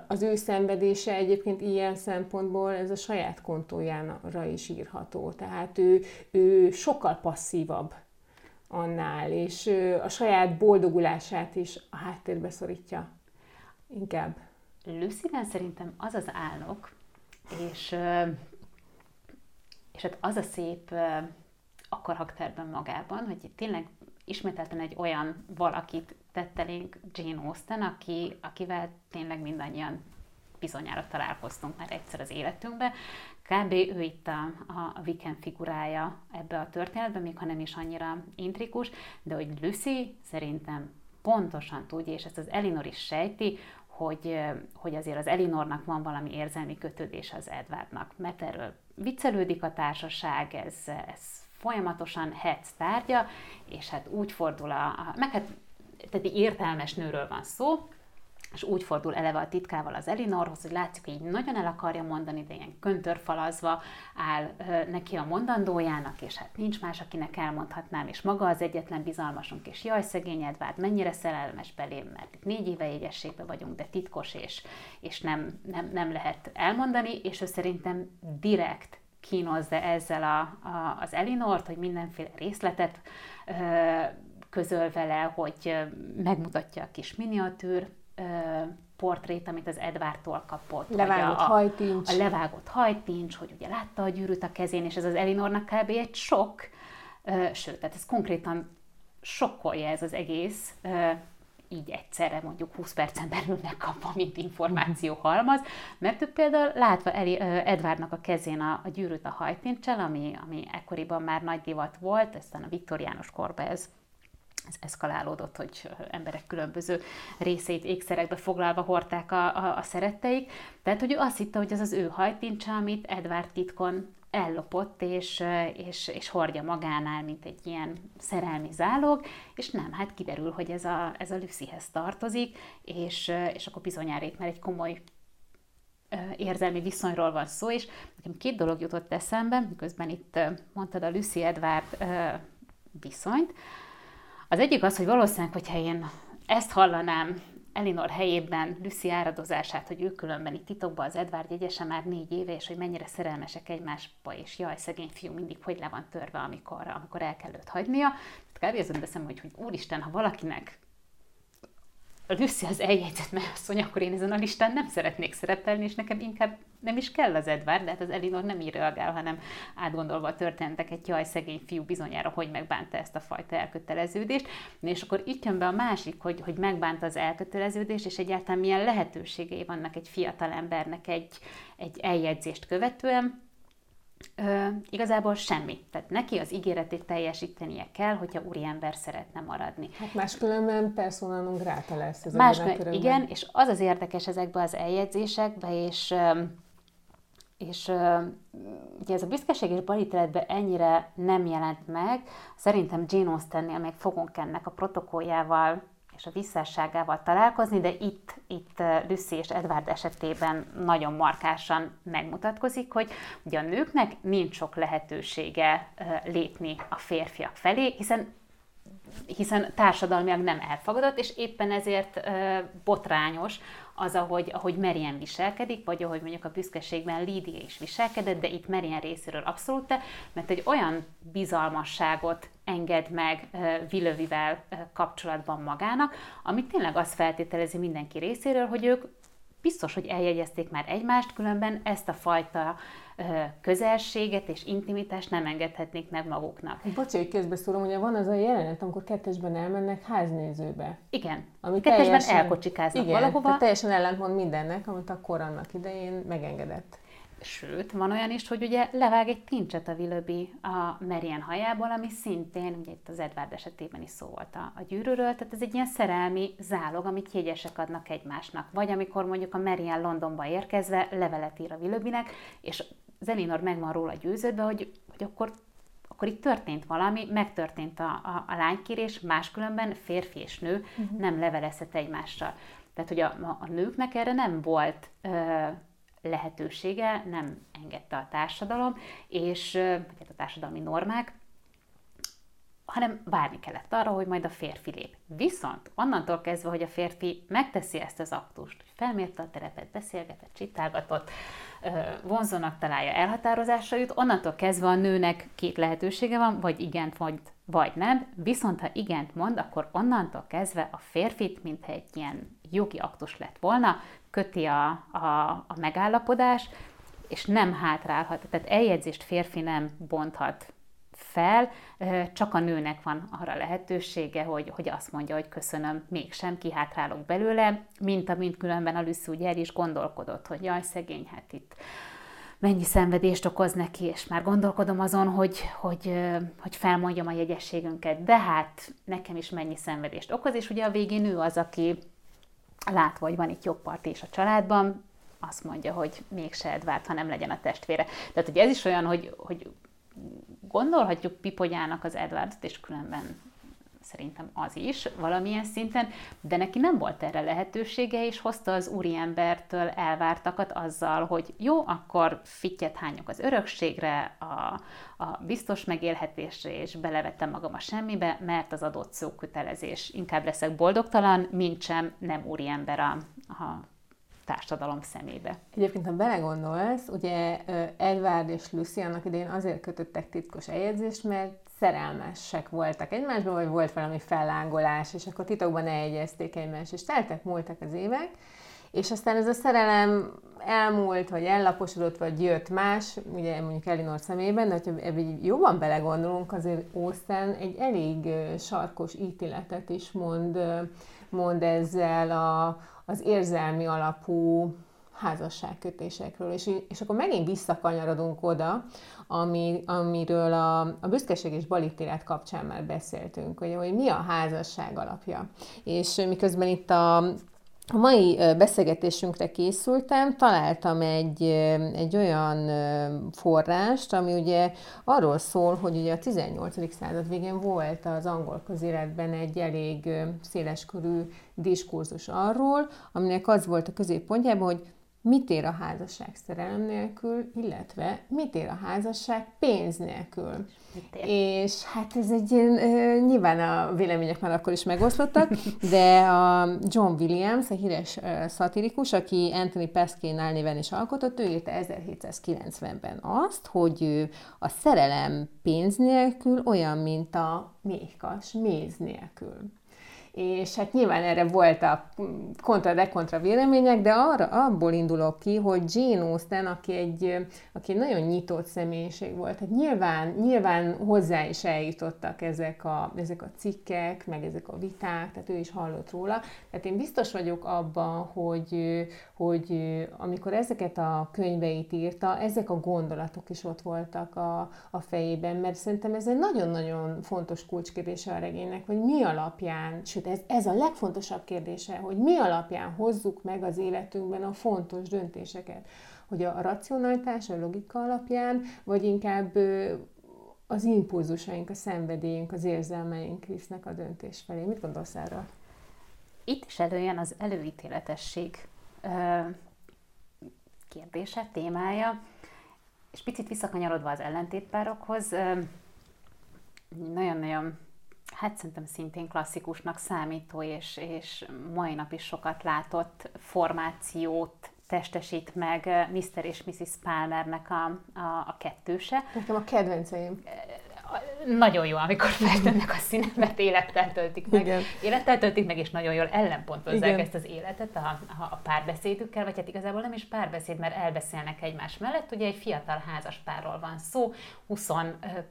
az ő szenvedése egyébként ilyen szempontból ez a saját kontójára is írható. Tehát ő, ő sokkal passzívabb annál, és a saját boldogulását is a háttérbe szorítja inkább. Lucyben szerintem az az állok, és, és hát az a szép a karakterben magában, hogy tényleg ismételten egy olyan valakit tett elénk Jane Austen, aki, akivel tényleg mindannyian bizonyára találkoztunk már egyszer az életünkbe. Kb. ő itt a, a Viken figurája ebbe a történetbe, még ha nem is annyira intrikus, de hogy Lucy szerintem pontosan tudja, és ezt az Elinor is sejti, hogy, hogy azért az Elinornak van valami érzelmi kötődés az Edwardnak, mert erről viccelődik a társaság, ez, ez folyamatosan hetz tárgya, és hát úgy fordul a, meg hát tehát értelmes nőről van szó, és úgy fordul eleve a titkával az Elinorhoz, hogy látszik, hogy így nagyon el akarja mondani, de ilyen köntörfalazva áll neki a mondandójának, és hát nincs más, akinek elmondhatnám, és maga az egyetlen bizalmasunk, és jaj, szegény Edvárd, mennyire szerelmes belém, mert itt négy éve égességben vagyunk, de titkos, és, és nem, nem, nem lehet elmondani, és ő szerintem direkt kínozza ezzel a, a, az Elinort, hogy mindenféle részletet ö, közöl vele, hogy megmutatja a kis miniatűr portrét, amit az Edvártól kapott. Levágott a, hajtincs. A levágott hajtincs, hogy ugye látta a gyűrűt a kezén, és ez az Elinornak kb. egy sok, sőt, tehát ez konkrétan sokkolja ez az egész így egyszerre mondjuk 20 percen belül megkapva, mint információ halmaz, mert ő például látva Eli, Edvardnak a kezén a, a gyűrűt a hajtincsel, ami, ami ekkoriban már nagy divat volt, aztán a viktoriánus korban ez ez eszkalálódott, hogy emberek különböző részét ékszerekbe foglalva hordták a, a, a szeretteik. Tehát, hogy ő azt hitte, hogy az az ő hajtincsa, amit Edward titkon ellopott, és, és, és hordja magánál, mint egy ilyen szerelmi zálog, és nem, hát kiderül, hogy ez a, ez a Lucyhez tartozik, és, és akkor bizonyára itt már egy komoly érzelmi viszonyról van szó, és nekem két dolog jutott eszembe, miközben itt mondtad a Lucy Edward viszonyt. Az egyik az, hogy valószínűleg, hogyha én ezt hallanám Elinor helyében Lucy áradozását, hogy ők különben itt titokban az Edward jegyese már négy éve, és hogy mennyire szerelmesek egymásba, és jaj, szegény fiú mindig hogy le van törve, amikor, amikor el kell őt hagynia. Tehát kb. azon hogy, hogy úristen, ha valakinek Lucy az eljegyzett mennyasszony, akkor én ezen a listán nem szeretnék szerepelni, és nekem inkább nem is kell az Edward, de hát az Elinor nem így reagál, hanem átgondolva a történeteket, jaj, szegény fiú bizonyára, hogy megbánta ezt a fajta elköteleződést. És akkor itt jön be a másik, hogy, hogy megbánta az elköteleződést, és egyáltalán milyen lehetőségei vannak egy fiatal embernek egy, egy eljegyzést követően, Ö, igazából semmi. Tehát neki az ígéretét teljesítenie kell, hogyha úriember szeretne maradni. Hát máskülönben persona non grata lesz ez Máskülönben, igen, és az az érdekes ezekbe az eljegyzésekbe, és és ugye ez a büszkeség és balítéletben ennyire nem jelent meg, szerintem Jane Austennél még fogunk ennek a protokolljával és a visszásságával találkozni, de itt, itt Lucy és Edward esetében nagyon markásan megmutatkozik, hogy ugye a nőknek nincs sok lehetősége lépni a férfiak felé, hiszen hiszen társadalmiak nem elfogadott, és éppen ezért botrányos az, ahogy, ahogy Merien viselkedik, vagy ahogy mondjuk a büszkeségben Lídia is viselkedett, de itt Merien részéről abszolút, mert egy olyan bizalmasságot enged meg Vilövivel kapcsolatban magának, amit tényleg azt feltételezi mindenki részéről, hogy ők biztos, hogy eljegyezték már egymást, különben ezt a fajta közelséget és intimitást nem engedhetnék meg maguknak. Bocsi, hogy közbeszólom, ugye van az a jelenet, amikor kettesben elmennek háznézőbe. Igen. Ami kettesben teljesen, elkocsikáznak igen, valahova. teljesen ellentmond mindennek, amit akkor annak idején megengedett. Sőt, van olyan is, hogy ugye levág egy tincset a Willoughby a Marian hajából, ami szintén, ugye itt az Edward esetében is szó volt a, a gyűrűről, tehát ez egy ilyen szerelmi zálog, amit jegyesek adnak egymásnak. Vagy amikor mondjuk a Marian Londonba érkezve levelet ír a Willoughbynek, és Zelinor meg van róla győződve, hogy, hogy akkor, akkor itt történt valami, megtörtént a, a, a lánykérés, máskülönben férfi és nő uh-huh. nem levelezhet egymással. Tehát, hogy a, a, a nőknek erre nem volt ö, lehetősége, nem engedte a társadalom, és hát a társadalmi normák, hanem várni kellett arra, hogy majd a férfi lép. Viszont onnantól kezdve, hogy a férfi megteszi ezt az aktust, felmérte a terepet, beszélgetett, csitálgatott, vonzónak találja, elhatározásra jut, onnantól kezdve a nőnek két lehetősége van, vagy igent, vagy, vagy nem, viszont ha igent mond, akkor onnantól kezdve a férfit, mintha egy ilyen jogi aktus lett volna, köti a, a, a megállapodás, és nem hátrálhat, tehát eljegyzést férfi nem bonthat fel, csak a nőnek van arra lehetősége, hogy, hogy azt mondja, hogy köszönöm, mégsem kihátrálok belőle, mint amint különben a Lucy ugye el is gondolkodott, hogy jaj, szegény, hát itt mennyi szenvedést okoz neki, és már gondolkodom azon, hogy, hogy, hogy felmondjam a jegyességünket, de hát nekem is mennyi szenvedést okoz, és ugye a végén ő az, aki látva, hogy van itt jogpart is a családban, azt mondja, hogy mégse ha nem legyen a testvére. Tehát ugye ez is olyan, hogy, hogy gondolhatjuk Pipogyának az Edwardot, és különben szerintem az is valamilyen szinten, de neki nem volt erre lehetősége, és hozta az úriembertől elvártakat azzal, hogy jó, akkor fittyet hányok az örökségre, a, a biztos megélhetésre, és belevettem magam a semmibe, mert az adott szókötelezés. Inkább leszek boldogtalan, mint sem nem úriember a, a társadalom szemébe. Egyébként, ha belegondolsz, ugye Edward és Lucy annak idején azért kötöttek titkos eljegyzést, mert szerelmesek voltak egymásban, vagy volt valami fellángolás, és akkor titokban eljegyezték egymást, és teltek, múltak az évek, és aztán ez a szerelem elmúlt, vagy ellaposodott, vagy jött más, ugye mondjuk Elinor szemében, de ha ebben jobban belegondolunk, azért Austen egy elég sarkos ítéletet is mond, mond ezzel a, az érzelmi alapú házasságkötésekről. És, és akkor megint visszakanyarodunk oda, ami, amiről a, a büszkeség és balítélet kapcsán már beszéltünk, hogy, hogy mi a házasság alapja. És miközben itt a a mai beszélgetésünkre készültem, találtam egy, egy olyan forrást, ami ugye arról szól, hogy ugye a 18. század végén volt az angol közéletben egy elég széleskörű diskurzus arról, aminek az volt a középpontjában, hogy mit ér a házasság szerelem nélkül, illetve mit ér a házasság pénz nélkül. És hát ez egy ilyen, nyilván a vélemények már akkor is megoszlottak, de a John Williams, a híres szatirikus, aki Anthony Pascal néven is alkotott, ő írta 1790-ben azt, hogy a szerelem pénz nélkül olyan, mint a méhkas méz nélkül és hát nyilván erre voltak kontra-dekontra vélemények, de arra, abból indulok ki, hogy Jane Austen, aki egy, aki egy nagyon nyitott személyiség volt, hát nyilván, nyilván hozzá is eljutottak ezek a, ezek a cikkek, meg ezek a viták, tehát ő is hallott róla. Tehát én biztos vagyok abban, hogy, hogy amikor ezeket a könyveit írta, ezek a gondolatok is ott voltak a, a fejében, mert szerintem ez egy nagyon-nagyon fontos kulcskérdése a regénynek, hogy mi alapján, sőt ez, ez a legfontosabb kérdése, hogy mi alapján hozzuk meg az életünkben a fontos döntéseket. Hogy a racionalitás, a logika alapján, vagy inkább az impulzusaink, a szenvedélyünk, az érzelmeink visznek a döntés felé. Mit gondolsz erről? Itt is előjön az előítéletesség kérdése, témája, és picit visszakanyarodva az ellentétpárokhoz, nagyon-nagyon, hát szerintem szintén klasszikusnak számító, és, és mai nap is sokat látott formációt testesít meg Mr. és Mrs. Palmernek a, a, a kettőse. Nekem a kedvenceim nagyon jó, amikor feltennek a színemet, élettel töltik meg. Igen. Élettel töltik meg, és nagyon jól ellenpontozzák Igen. ezt az életet a, a, a párbeszédükkel, vagy hát igazából nem is párbeszéd, mert elbeszélnek egymás mellett. Ugye egy fiatal házas párról van szó, 20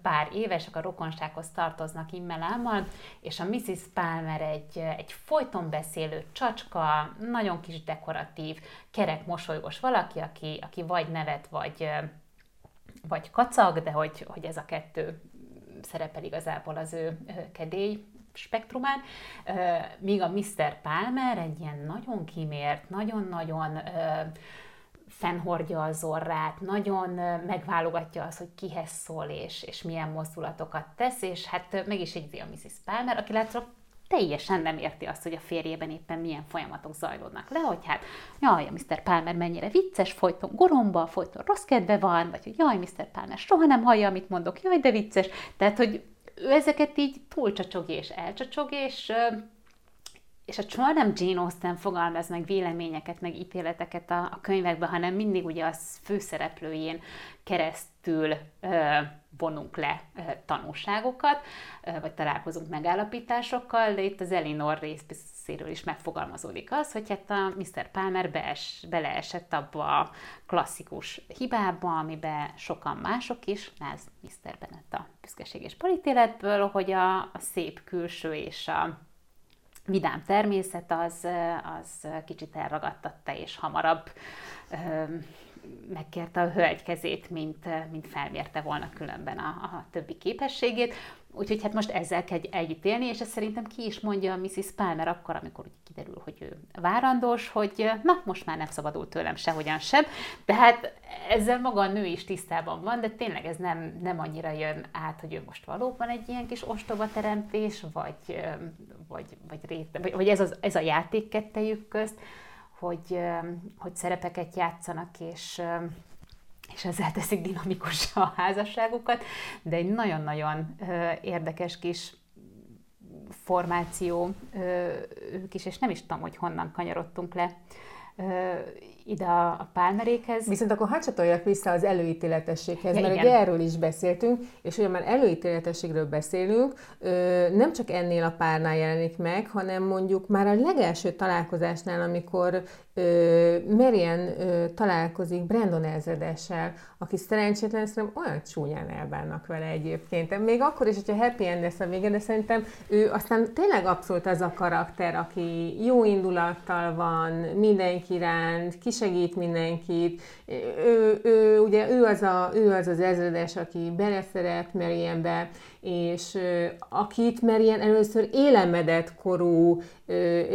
pár évesek a rokonsághoz tartoznak immelámmal, és a Mrs. Palmer egy, egy folyton beszélő csacska, nagyon kis dekoratív, kerek, mosolygos valaki, aki, aki vagy nevet, vagy vagy kacag, de hogy, hogy ez a kettő szerepel igazából az ő kedély spektrumán, míg a Mr. Palmer egy ilyen nagyon kimért, nagyon-nagyon fennhordja az orrát, nagyon megválogatja azt, hogy kihez szól és, és milyen mozdulatokat tesz, és hát meg is egyzi a Mrs. Palmer, aki látszott teljesen nem érti azt, hogy a férjében éppen milyen folyamatok zajlódnak le, hogy hát jaj, a Mr. Palmer mennyire vicces, folyton goromba, folyton rossz kedve van, vagy hogy jaj, Mr. Palmer soha nem hallja, amit mondok, jaj, de vicces. Tehát, hogy ő ezeket így túlcsacsog és elcsacsog, és és a soha nem Jane Austen fogalmaz meg véleményeket, meg ítéleteket a, a könyvekben, hanem mindig ugye az főszereplőjén keresztül vonunk le tanulságokat, vagy találkozunk megállapításokkal, de itt az Elinor részéről is megfogalmazódik az, hogy hát a Mr. Palmer bees, beleesett abba a klasszikus hibába, amiben sokan mások is, ez Mr. Bennet a büszkeség és politéletből, hogy a, a szép külső és a vidám természet az, az kicsit elragadtatta, és hamarabb megkérte a hölgy kezét, mint, mint felmérte volna különben a, a többi képességét. Úgyhogy hát most ezzel kell együtt élni, és ezt szerintem ki is mondja Mrs. Palmer akkor, amikor úgy kiderül, hogy ő várandós, hogy na, most már nem szabadul tőlem sehogyan sem. De hát ezzel maga a nő is tisztában van, de tényleg ez nem, nem annyira jön át, hogy ő most valóban egy ilyen kis ostoba teremtés, vagy, vagy, vagy, rét, vagy, vagy ez, az, ez a játék kettejük közt, hogy, hogy szerepeket játszanak, és és ezzel teszik dinamikus a házasságukat, de egy nagyon-nagyon érdekes kis formáció ők is, és nem is tudom, hogy honnan kanyarodtunk le ide a, a pálmerékhez. Viszont akkor hadd vissza az előítéletességhez, ja, mert igen. ugye erről is beszéltünk, és ugye már előítéletességről beszélünk, nem csak ennél a párnál jelenik meg, hanem mondjuk már a legelső találkozásnál, amikor Marian találkozik Brandon ezredessel, aki szerencsétlen szerintem olyan csúnyán elbánnak vele egyébként. Még akkor is, hogyha happy end lesz a vége, de szerintem ő aztán tényleg abszolút az a karakter, aki jó indulattal van, mindenki iránt, kisegít mindenkit. Ő, ő, ugye ő az, a, ő az az ezredes, aki beleszeret Marianbe, és akit Marian először élemedett korú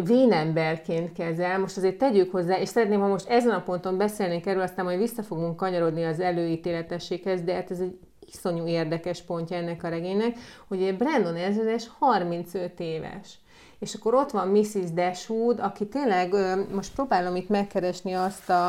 vénemberként kezel, most azért tegyük hozzá, és szeretném, ha most ezen a ponton beszélnénk erről, aztán majd vissza fogunk kanyarodni az előítéletességhez, de hát ez egy iszonyú érdekes pontja ennek a regénynek, hogy Brandon ezredes 35 éves. És akkor ott van Mrs. Dashwood, aki tényleg, most próbálom itt megkeresni azt a,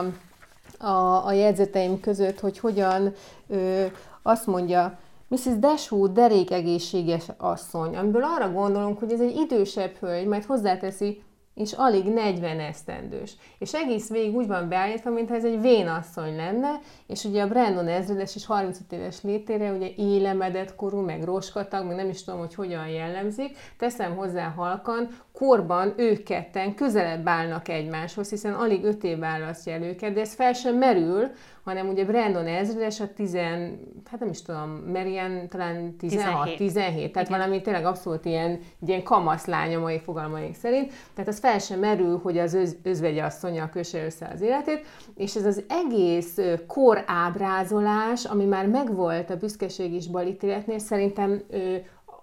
a, a jegyzeteim között, hogy hogyan ö, azt mondja, Mrs. Dashwood derék egészséges asszony, amiből arra gondolunk, hogy ez egy idősebb hölgy, majd hozzáteszi, és alig 40 esztendős. És egész végig úgy van beállítva, mintha ez egy vénasszony lenne, és ugye a Brandon ezredes és 35 éves létére ugye élemedett korú, meg roskatag, meg nem is tudom, hogy hogyan jellemzik. Teszem hozzá halkan, korban ők ketten közelebb állnak egymáshoz, hiszen alig 5 év választja el őket, de ez fel sem merül, hanem ugye Brandon ezredes a 10, hát nem is tudom, Marian talán 16, 17, 17 tehát Igen. valami tényleg abszolút ilyen, ilyen kamaszlány a mai fogalmaink szerint, tehát az fel sem merül, hogy az öz, özvegye asszonya köse össze az életét, és ez az egész kor ábrázolás, ami már megvolt a büszkeség is balítéletnél, szerintem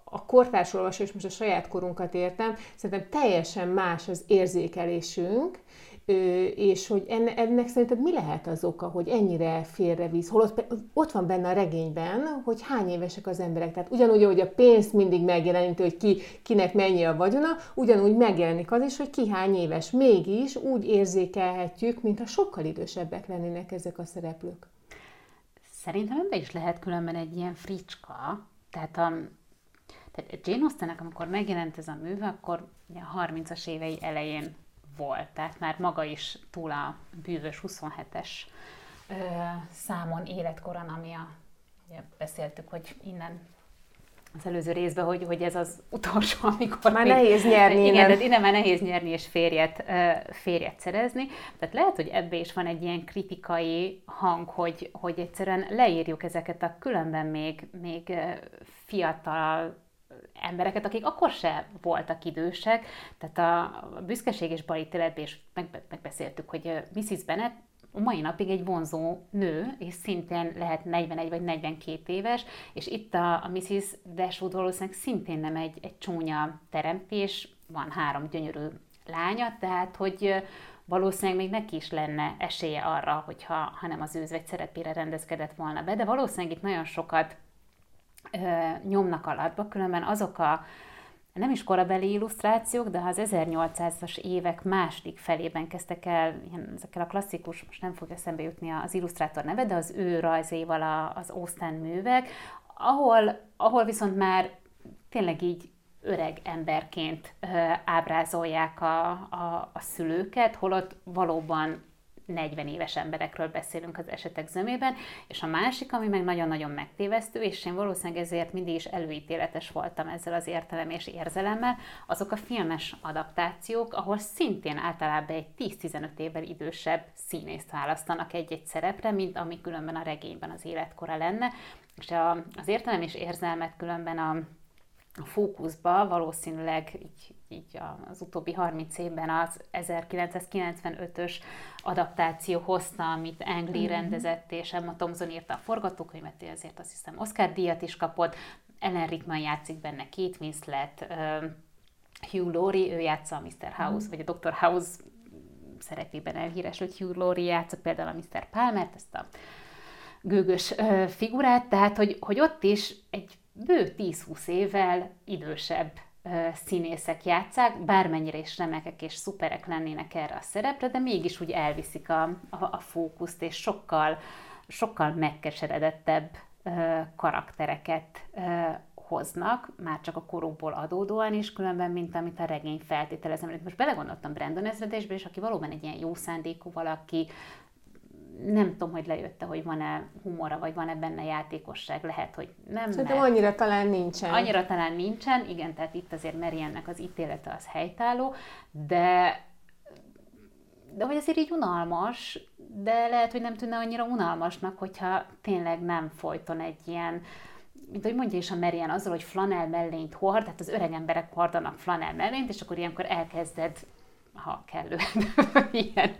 a kortárs olvasó, és most a saját korunkat értem, szerintem teljesen más az érzékelésünk, és hogy ennek szerinted mi lehet az oka, hogy ennyire félrevisz, holott ott van benne a regényben, hogy hány évesek az emberek. Tehát ugyanúgy, hogy a pénz mindig megjeleníti, hogy ki, kinek mennyi a vagyona, ugyanúgy megjelenik az is, hogy ki hány éves. Mégis úgy érzékelhetjük, mintha sokkal idősebbek lennének ezek a szereplők. Szerintem ebben is lehet különben egy ilyen fricska. Tehát a, tehát Jane Austennek, amikor megjelent ez a műve, akkor a 30-as évei elején volt, tehát már maga is túl a bűvös 27-es ö, számon életkoron, ami a, ugye beszéltük, hogy innen az előző részben, hogy, hogy ez az utolsó, amikor... Már még, nehéz nyerni. Igen, innen. innen már nehéz nyerni és férjet, férjet szerezni. Tehát lehet, hogy ebbe is van egy ilyen kritikai hang, hogy, hogy egyszerűen leírjuk ezeket a különben még, még fiatal embereket, akik akkor se voltak idősek, tehát a büszkeség és balítéletben is megbeszéltük, hogy Mrs. Bennet mai napig egy vonzó nő, és szintén lehet 41 vagy 42 éves, és itt a, a Mrs. Dashwood valószínűleg szintén nem egy, egy csúnya teremtés, van három gyönyörű lánya, tehát hogy valószínűleg még neki is lenne esélye arra, hogyha ha nem az őzvegy szerepére rendezkedett volna be, de valószínűleg itt nagyon sokat nyomnak alatba, különben azok a nem is korabeli illusztrációk, de ha az 1800-as évek második felében kezdtek el ilyen, ezekkel a klasszikus, most nem fog eszembe jutni az illusztrátor neve, de az ő rajzéval az Austen művek, ahol, ahol viszont már tényleg így öreg emberként ábrázolják a, a, a szülőket, holott valóban 40 éves emberekről beszélünk az esetek zömében, és a másik, ami meg nagyon-nagyon megtévesztő, és én valószínűleg ezért mindig is előítéletes voltam ezzel az értelem és érzelemmel, azok a filmes adaptációk, ahol szintén általában egy 10-15 évvel idősebb színészt választanak egy-egy szerepre, mint ami különben a regényben az életkora lenne, és a, az értelem és érzelmet különben a a fókuszba valószínűleg így, így az utóbbi 30 évben az 1995-ös adaptáció hozta, amit Ang Lee mm-hmm. rendezett, és Emma Thompson írta a forgatókönyvet, ezért azt hiszem Oscar díjat is kapott. Ellen Rickman játszik benne, Kate Winslet, Hugh Laurie, ő játsza a Mr. House, mm. vagy a Dr. House szerepében elhíresült Hugh Laurie játszott például a Mr. Palmer, ezt a gőgös figurát, tehát hogy, hogy ott is egy bő 10-20 évvel idősebb színészek játszák, bármennyire is remekek és szuperek lennének erre a szerepre, de mégis úgy elviszik a, a, a fókuszt, és sokkal, sokkal megkeseredettebb karaktereket hoznak, már csak a korukból adódóan is, különben, mint amit a regény feltételez. Most belegondoltam Brandon ezredésbe, és aki valóban egy ilyen jó szándékú valaki, nem tudom, hogy lejötte, hogy van-e humora, vagy van-e benne játékosság, lehet, hogy nem. Szerintem mert... annyira talán nincsen. Annyira talán nincsen, igen, tehát itt azért Mariannek az ítélete az helytálló, de de hogy azért így unalmas, de lehet, hogy nem tűnne annyira unalmasnak, hogyha tényleg nem folyton egy ilyen, mint hogy mondja is a Merian azzal, hogy flanel mellényt hord, tehát az öreg emberek hordanak flanel mellényt, és akkor ilyenkor elkezded ha kellő ilyen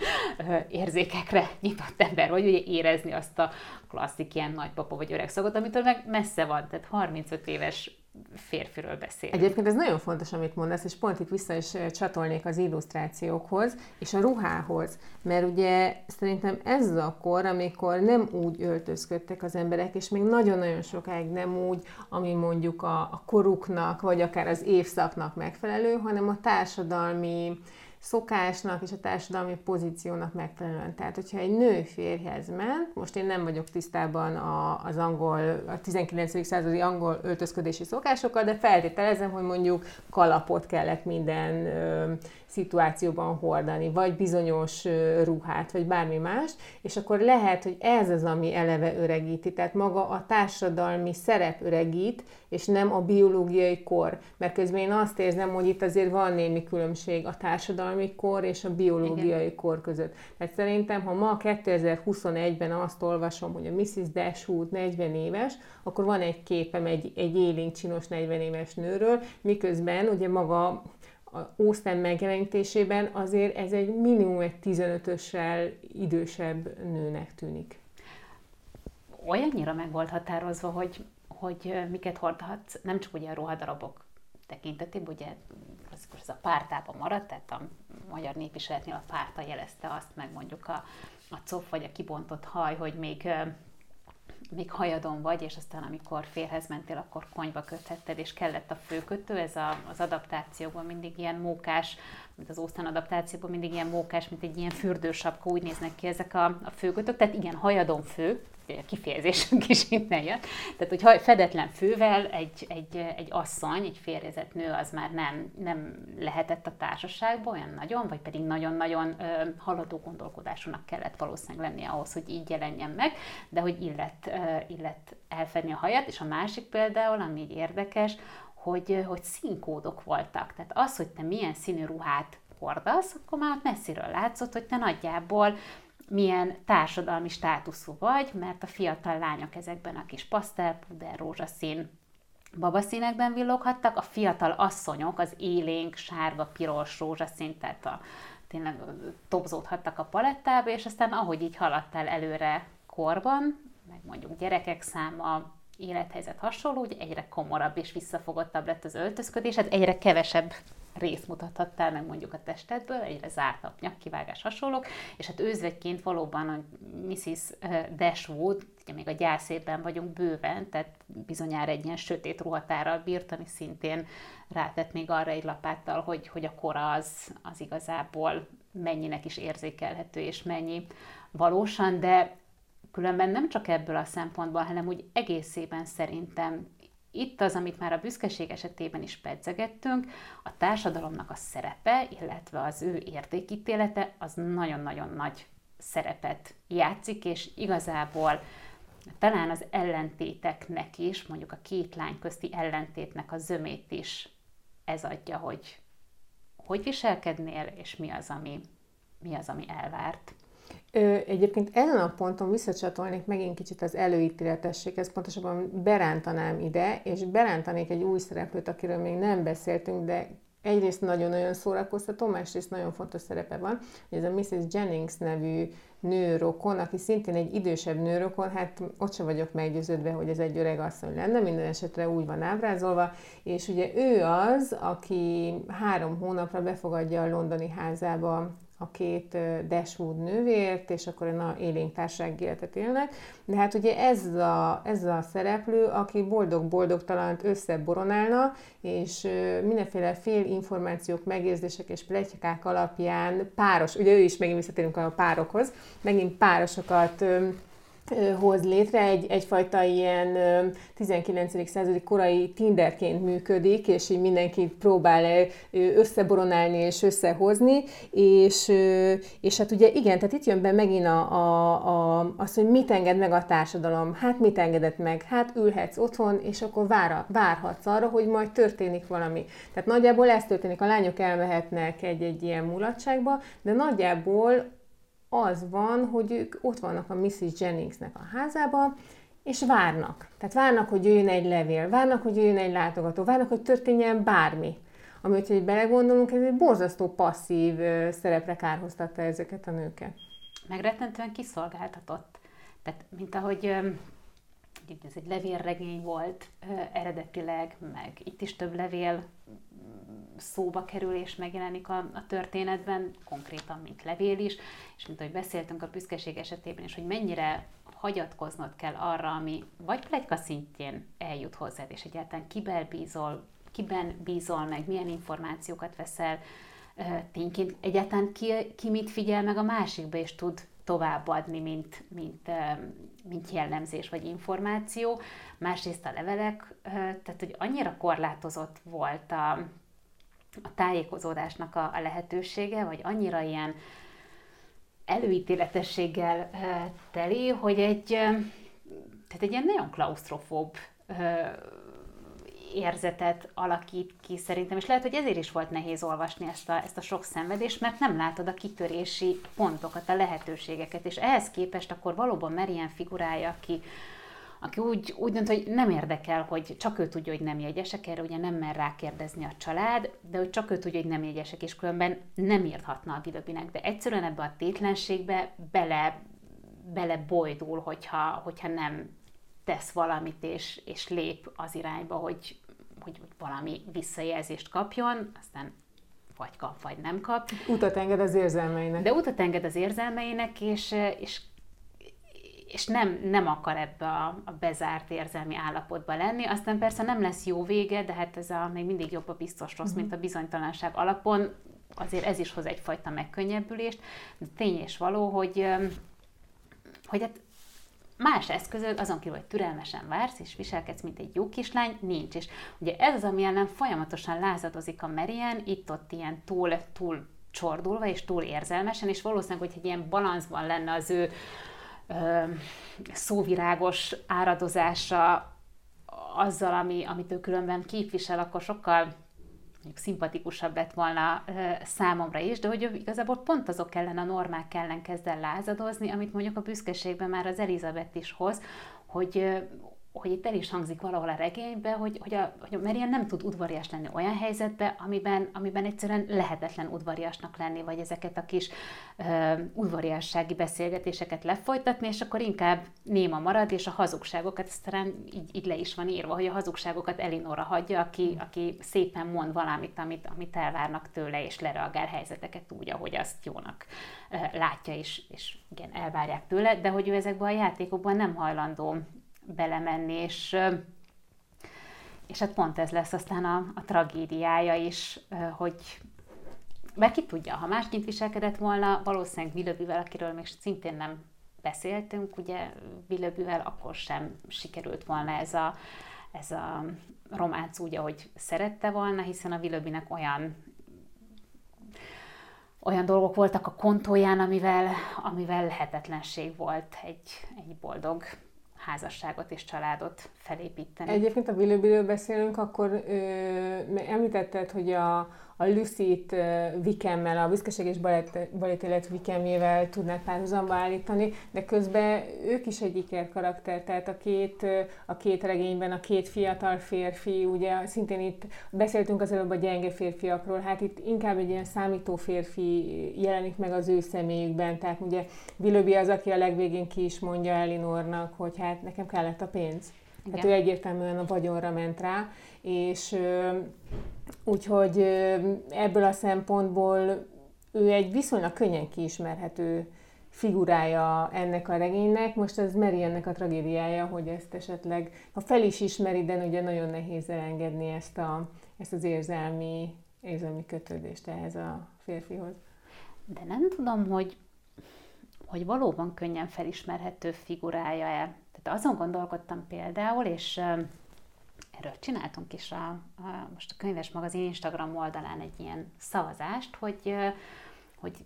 érzékekre nyitott ember vagy, ugye érezni azt a klasszik ilyen nagypapa vagy öreg szagot, amitől meg messze van, tehát 35 éves férfiről beszél. Egyébként ez nagyon fontos, amit mondasz, és pont itt vissza is csatolnék az illusztrációkhoz, és a ruhához, mert ugye szerintem ez az a kor, amikor nem úgy öltözködtek az emberek, és még nagyon-nagyon sokáig nem úgy, ami mondjuk a, a koruknak, vagy akár az évszaknak megfelelő, hanem a társadalmi szokásnak és a társadalmi pozíciónak megfelelően. Tehát, hogyha egy nő férjhez ment, most én nem vagyok tisztában a, az angol, a 19. századi angol öltözködési szokásokkal, de feltételezem, hogy mondjuk kalapot kellett minden ö, szituációban hordani, vagy bizonyos ruhát, vagy bármi más, és akkor lehet, hogy ez az, ami eleve öregíti, tehát maga a társadalmi szerep öregít, és nem a biológiai kor. Mert közben én azt érzem, hogy itt azért van némi különbség a társadalmi kor és a biológiai Igen. kor között. Tehát szerintem, ha ma 2021-ben azt olvasom, hogy a Mrs. Dashwood 40 éves, akkor van egy képem egy, egy élénk csinos 40 éves nőről, miközben ugye maga a Ószten megjelenítésében azért ez egy minimum egy 15-össel idősebb nőnek tűnik. Olyannyira meg volt határozva, hogy, hogy miket hordhatsz, nem csak ugye a ruhadarabok tekintetében, ugye klasszikus ez a pártában maradt, tehát a magyar népviseletnél a párta jelezte azt, meg mondjuk a, a cof vagy a kibontott haj, hogy még még hajadon vagy, és aztán amikor férhez mentél, akkor konyba köthetted, és kellett a főkötő, ez a, az adaptációban mindig ilyen mókás, mint az Ósztán adaptációban mindig ilyen mókás, mint egy ilyen fürdősapka, úgy néznek ki ezek a, a főkötők, tehát igen, hajadon fő, a kifejezésünk is innen jön. Tehát, hogy fedetlen fővel egy, egy, egy asszony, egy férjezett nő az már nem, nem lehetett a társaságban olyan nagyon, vagy pedig nagyon-nagyon ö, haladó gondolkodásúnak kellett valószínűleg lennie ahhoz, hogy így jelenjen meg, de hogy illet, ö, illet elfedni a hajat. És a másik például, ami így érdekes, hogy, hogy színkódok voltak. Tehát az, hogy te milyen színű ruhát hordasz, akkor már messziről látszott, hogy te nagyjából milyen társadalmi státuszú vagy, mert a fiatal lányok ezekben a kis pasztelpuder, rózsaszín, babaszínekben villoghattak, a fiatal asszonyok az élénk, sárga, piros, rózsaszín, tehát a, tényleg topzódhattak a palettába, és aztán ahogy így haladtál előre korban, meg mondjuk gyerekek száma, élethelyzet hasonló, ugye egyre komorabb és visszafogottabb lett az öltözködés, hát egyre kevesebb részt mutathattál meg mondjuk a testedből, egyre zártabb nyakkivágás hasonlók, és hát őzvegyként valóban a Mrs. Dashwood, ugye még a gyászében vagyunk bőven, tehát bizonyára egy ilyen sötét ruhatárral bírt, ami szintén rátett még arra egy lapáttal, hogy, hogy a kora az, az igazából mennyinek is érzékelhető, és mennyi valósan, de különben nem csak ebből a szempontból, hanem úgy egészében szerintem itt az, amit már a büszkeség esetében is pedzegettünk, a társadalomnak a szerepe, illetve az ő értékítélete, az nagyon-nagyon nagy szerepet játszik, és igazából talán az ellentéteknek is, mondjuk a két lány közti ellentétnek a zömét is ez adja, hogy hogy viselkednél, és mi az, ami, mi az, ami elvárt. Egyébként ezen a ponton visszacsatolnék megint kicsit az előítéletességhez, pontosabban berántanám ide, és berántanék egy új szereplőt, akiről még nem beszéltünk, de egyrészt nagyon-nagyon szórakoztató, másrészt nagyon fontos szerepe van, hogy ez a Mrs. Jennings nevű nőrokon, aki szintén egy idősebb nőrokon, hát ott sem vagyok meggyőződve, hogy ez egy öreg asszony lenne, minden esetre úgy van ábrázolva, és ugye ő az, aki három hónapra befogadja a londoni házába a két Dashwood nővért, és akkor a élénk társasági életet élnek. De hát ugye ez a, ez a szereplő, aki boldog-boldogtalant összeboronálna, és mindenféle fél információk, megérzések és pletykák alapján páros, ugye ő is megint visszatérünk a párokhoz, megint párosokat hoz létre, egy, egyfajta ilyen 19. századi korai Tinderként működik, és így mindenki próbál összeboronálni és összehozni, és, és hát ugye igen, tehát itt jön be megint a, a, a, az, hogy mit enged meg a társadalom, hát mit engedett meg, hát ülhetsz otthon, és akkor vár, várhatsz arra, hogy majd történik valami. Tehát nagyjából ez történik, a lányok elmehetnek egy-egy ilyen mulatságba, de nagyjából az van, hogy ők ott vannak a Mrs. Jenningsnek a házába, és várnak. Tehát várnak, hogy jöjjön egy levél, várnak, hogy jöjjön egy látogató, várnak, hogy történjen bármi. Ami, hogyha egy belegondolunk, ez egy borzasztó passzív szerepre kárhoztatta ezeket a nőket. Megrettentően kiszolgáltatott. Tehát, mint ahogy ez egy levélregény volt eredetileg, meg itt is több levél szóba kerül és megjelenik a, a történetben, konkrétan, mint levél is, és mint ahogy beszéltünk a büszkeség esetében is, hogy mennyire hagyatkoznod kell arra, ami vagy plegyka szintjén eljut hozzád, és egyáltalán kiben bízol, kiben bízol meg, milyen információkat veszel tényként, egyáltalán ki, ki mit figyel meg a másikba, és tud továbbadni, mint, mint, mint jellemzés vagy információ. Másrészt a levelek, tehát hogy annyira korlátozott volt a, a tájékozódásnak a, a lehetősége, vagy annyira ilyen előítéletességgel teli, hogy egy, tehát egy ilyen nagyon klaustrofób érzetet alakít ki szerintem, és lehet, hogy ezért is volt nehéz olvasni ezt a, ezt a sok szenvedést, mert nem látod a kitörési pontokat, a lehetőségeket, és ehhez képest akkor valóban Marian figurája, aki, aki úgy, úgy dönt, hogy nem érdekel, hogy csak ő tudja, hogy nem jegyesek, erre ugye nem mer rákérdezni a család, de hogy csak ő tudja, hogy nem jegyesek, és különben nem írhatna a Willoughbynek, de egyszerűen ebbe a tétlenségbe bele, bele bojdul, hogyha, hogyha nem tesz valamit, és, és lép az irányba, hogy, hogy valami visszajelzést kapjon, aztán vagy kap, vagy nem kap. Utat enged az érzelmeinek. De utat enged az érzelmeinek, és, és és nem, nem akar ebbe a, a bezárt érzelmi állapotba lenni. Aztán persze nem lesz jó vége, de hát ez a még mindig jobb a biztos rossz, mint a bizonytalanság alapon. Azért ez is hoz egyfajta megkönnyebbülést. De tény és való, hogy, hogy hát más eszközöd, azon kívül, hogy türelmesen vársz és viselkedsz, mint egy jó kislány, nincs. És ugye ez az, ami ellen folyamatosan lázadozik a Merien, itt-ott ilyen túl, túl csordulva és túl érzelmesen, és valószínűleg, hogy egy ilyen balanszban lenne az ő szóvirágos áradozása azzal, ami, amit ő különben képvisel, akkor sokkal mondjuk szimpatikusabb lett volna számomra is, de hogy igazából pont azok ellen a normák ellen kezd el lázadozni, amit mondjuk a büszkeségben már az Elizabeth is hoz, hogy, hogy itt el is hangzik valahol a regényben, hogy, hogy, a, hogy a Marian nem tud udvarias lenni olyan helyzetben, amiben, amiben egyszerűen lehetetlen udvariasnak lenni, vagy ezeket a kis uh, udvariassági beszélgetéseket lefolytatni, és akkor inkább néma marad, és a hazugságokat, ezt talán így, így le is van írva, hogy a hazugságokat Elinora hagyja, aki, aki szépen mond valamit, amit, amit elvárnak tőle, és lereagál helyzeteket úgy, ahogy azt jónak uh, látja, és, és igen, elvárják tőle, de hogy ő ezekben a játékokban nem hajlandó belemenni, és, és hát pont ez lesz aztán a, a tragédiája is, hogy mert ki tudja, ha másként viselkedett volna, valószínűleg Willoughbyvel, akiről még szintén nem beszéltünk, ugye Willoughbyvel akkor sem sikerült volna ez a, ez a románc úgy, ahogy szerette volna, hiszen a Willoughbynek olyan olyan dolgok voltak a kontóján, amivel, amivel lehetetlenség volt egy, egy boldog házasságot és családot felépíteni. Egyébként a Willoughbyről beszélünk, akkor ö, említetted, hogy a, a Lucy-t Vikemmel, a büszkeség és balett Vikemjével tudnák párhuzamba állítani, de közben ők is egy iker karakter, tehát a két, a két regényben a két fiatal férfi, ugye szintén itt beszéltünk az előbb a gyenge férfiakról, hát itt inkább egy ilyen számító férfi jelenik meg az ő személyükben, tehát ugye Willoughby az, aki a legvégén ki is mondja Elinornak, hogy hát nekem kellett a pénz. Igen. Hát ő egyértelműen a vagyonra ment rá, és úgyhogy ebből a szempontból ő egy viszonylag könnyen kiismerhető figurája ennek a regénynek. Most ez Meri ennek a tragédiája, hogy ezt esetleg, ha fel is ismeri, de ugye nagyon nehéz elengedni ezt, a, ezt az érzelmi, érzelmi kötődést ehhez a férfihoz. De nem tudom, hogy hogy valóban könnyen felismerhető figurája-e. Tehát azon gondolkodtam például, és erről csináltunk is a, a, most a Könyves Magazin Instagram oldalán egy ilyen szavazást, hogy, hogy,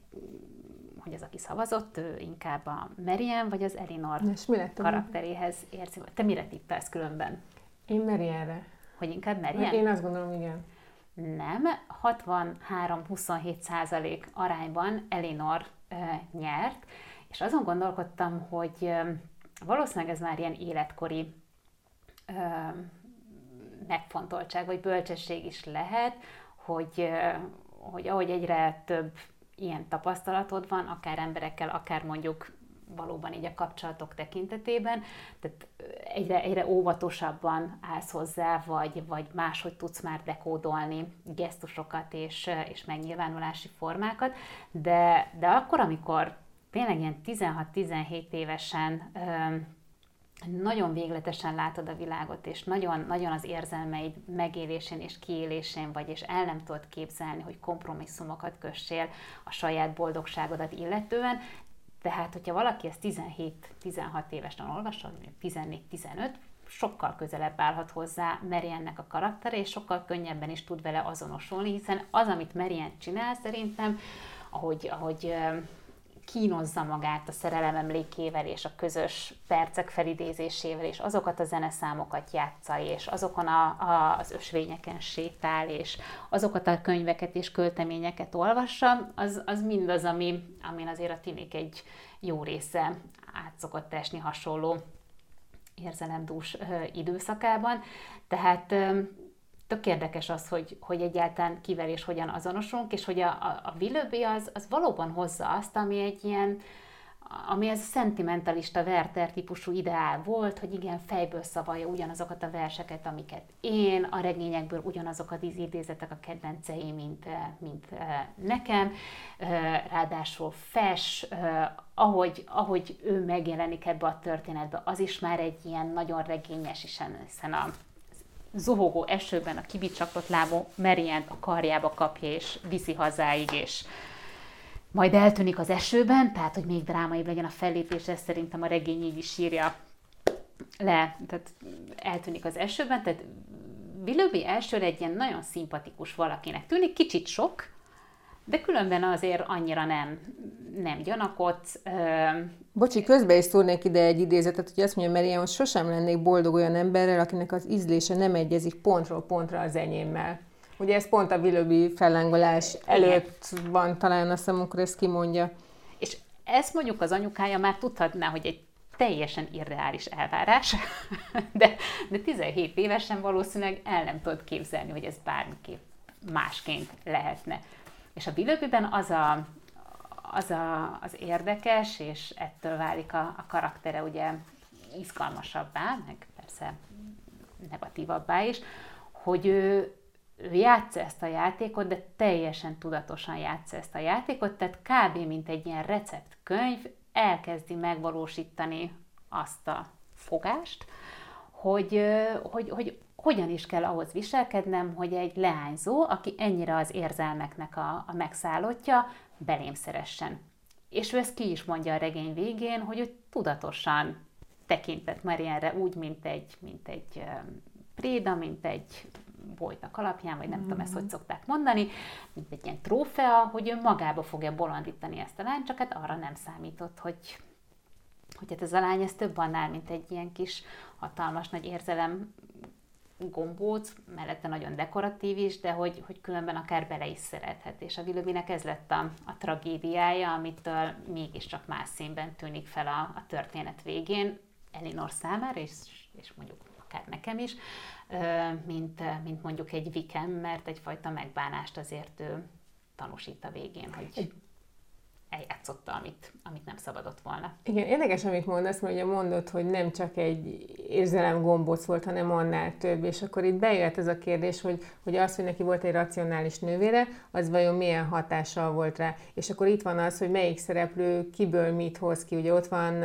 hogy az, aki szavazott, ő inkább a Merien vagy az Elinor És mi lett karakteréhez érzi. Te mire tippelsz különben? Én Merienre. Hogy inkább Merien? Én azt gondolom, igen. Nem, 63-27 százalék arányban Elinor e, nyert, és azon gondolkodtam, hogy e, valószínűleg ez már ilyen életkori e, megfontoltság vagy bölcsesség is lehet, hogy, hogy ahogy egyre több ilyen tapasztalatod van, akár emberekkel, akár mondjuk valóban így a kapcsolatok tekintetében, tehát egyre, egyre óvatosabban állsz hozzá, vagy, vagy máshogy tudsz már dekódolni gesztusokat és, és megnyilvánulási formákat, de, de akkor, amikor tényleg ilyen 16-17 évesen nagyon végletesen látod a világot, és nagyon, nagyon az érzelmeid megélésén és kiélésén vagy, és el nem tudod képzelni, hogy kompromisszumokat kössél a saját boldogságodat illetően. Tehát, hogyha valaki ezt 17-16 évesen olvassa, 14-15, sokkal közelebb állhat hozzá Meriennek a karaktere, és sokkal könnyebben is tud vele azonosulni, hiszen az, amit Merien csinál szerintem, ahogy, ahogy kínozza magát a szerelem emlékével és a közös percek felidézésével, és azokat a zeneszámokat játsza, és azokon a, a, az ösvényeken sétál, és azokat a könyveket és költeményeket olvassa, az, az mindaz, ami, amin azért a tinik egy jó része át szokott esni hasonló érzelemdús időszakában. Tehát tök érdekes az, hogy, hogy egyáltalán kivel és hogyan azonosulunk, és hogy a, a, a Willoughby az, az valóban hozza azt, ami egy ilyen, ami ez a szentimentalista Werther típusú ideál volt, hogy igen, fejből szavalja ugyanazokat a verseket, amiket én, a regényekből ugyanazokat az idézetek a kedvenceim, mint, mint nekem, ráadásul fes, ahogy, ahogy ő megjelenik ebbe a történetbe, az is már egy ilyen nagyon regényes, hiszen a zuhogó esőben a kibicsaklott lábú Merient a karjába kapja és viszi hazáig, és majd eltűnik az esőben, tehát hogy még drámaibb legyen a fellépés, ez szerintem a regény így is írja le, tehát eltűnik az esőben, tehát Willoughby elsőre egy ilyen nagyon szimpatikus valakinek tűnik, kicsit sok, de különben azért annyira nem, nem gyanakott. Bocsi, közbe is szólnék ide egy idézetet, hogy azt mondja Meriam, hogy sosem lennék boldog olyan emberrel, akinek az ízlése nem egyezik pontról pontra az enyémmel. Ugye ez pont a Willoughby fellángolás előtt Igen. van talán a amikor ezt kimondja. És ezt mondjuk az anyukája már tudhatná, hogy egy teljesen irreális elvárás, de, de 17 évesen valószínűleg el nem tudod képzelni, hogy ez bármiképp másként lehetne. És a bilögőben az a, az a, az érdekes, és ettől válik a, a karaktere ugye izgalmasabbá, meg persze negatívabbá is, hogy ő, ő játsza ezt a játékot, de teljesen tudatosan játsza ezt a játékot, tehát kb. mint egy ilyen receptkönyv elkezdi megvalósítani azt a fogást, hogy, hogy, hogy hogyan is kell ahhoz viselkednem, hogy egy leányzó, aki ennyire az érzelmeknek a, a megszállottja, belém szeressen. És ő ezt ki is mondja a regény végén, hogy ő tudatosan tekintett Marianne úgy, mint egy, mint egy préda, mint egy bolytak alapján, vagy nem mm-hmm. tudom ezt, hogy mhm. szokták mondani, mint egy ilyen trófea, hogy ő magába fogja bolondítani ezt a lányt, csak hát arra nem számított, hogy, hogy hát ez a lány ez több annál, mint egy ilyen kis hatalmas nagy érzelem gombóc, mellette nagyon dekoratív is, de hogy, hogy különben akár bele is szerethet. És a Willoughbynek ez lett a, a tragédiája, amitől mégiscsak más színben tűnik fel a, a történet végén, Elinor számára, és, és mondjuk akár nekem is, mint, mint mondjuk egy vikem, mert egyfajta megbánást azért ő tanúsít a végén, hogy eljátszotta, amit, amit nem szabadott volna. Igen, érdekes, amit mondasz, mert ugye mondod, hogy nem csak egy érzelem gombóc volt, hanem annál több, és akkor itt bejött ez a kérdés, hogy, hogy az, hogy neki volt egy racionális nővére, az vajon milyen hatással volt rá. És akkor itt van az, hogy melyik szereplő kiből mit hoz ki. Ugye ott van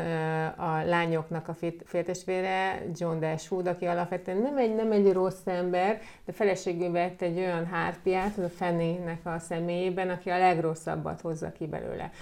a lányoknak a féltestvére, John Dashwood, aki alapvetően nem egy, nem egy rossz ember, de feleségül vett egy olyan hárpiát, az a Fanny-nek a személyében, aki a legrosszabbat hozza ki belőle.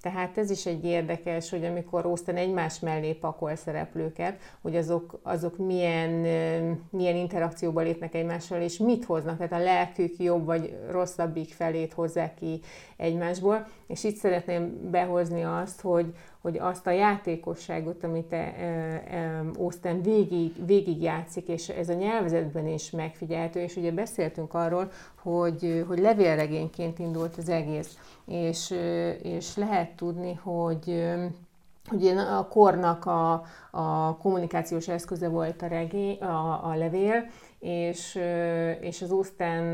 Tehát ez is egy érdekes, hogy amikor Austen egymás mellé pakol szereplőket, hogy azok, azok milyen, milyen interakcióba lépnek egymással, és mit hoznak, tehát a lelkük jobb vagy rosszabbik felét hozzák ki egymásból. És itt szeretném behozni azt, hogy, hogy azt a játékosságot, amit Austen végig, végig játszik, és ez a nyelvezetben is megfigyelhető, és ugye beszéltünk arról, hogy, hogy levélregényként indult az egész, és, és lehet tudni, hogy hogy a kornak a, a kommunikációs eszköze volt a, regény, a, a levél, és, és az Austen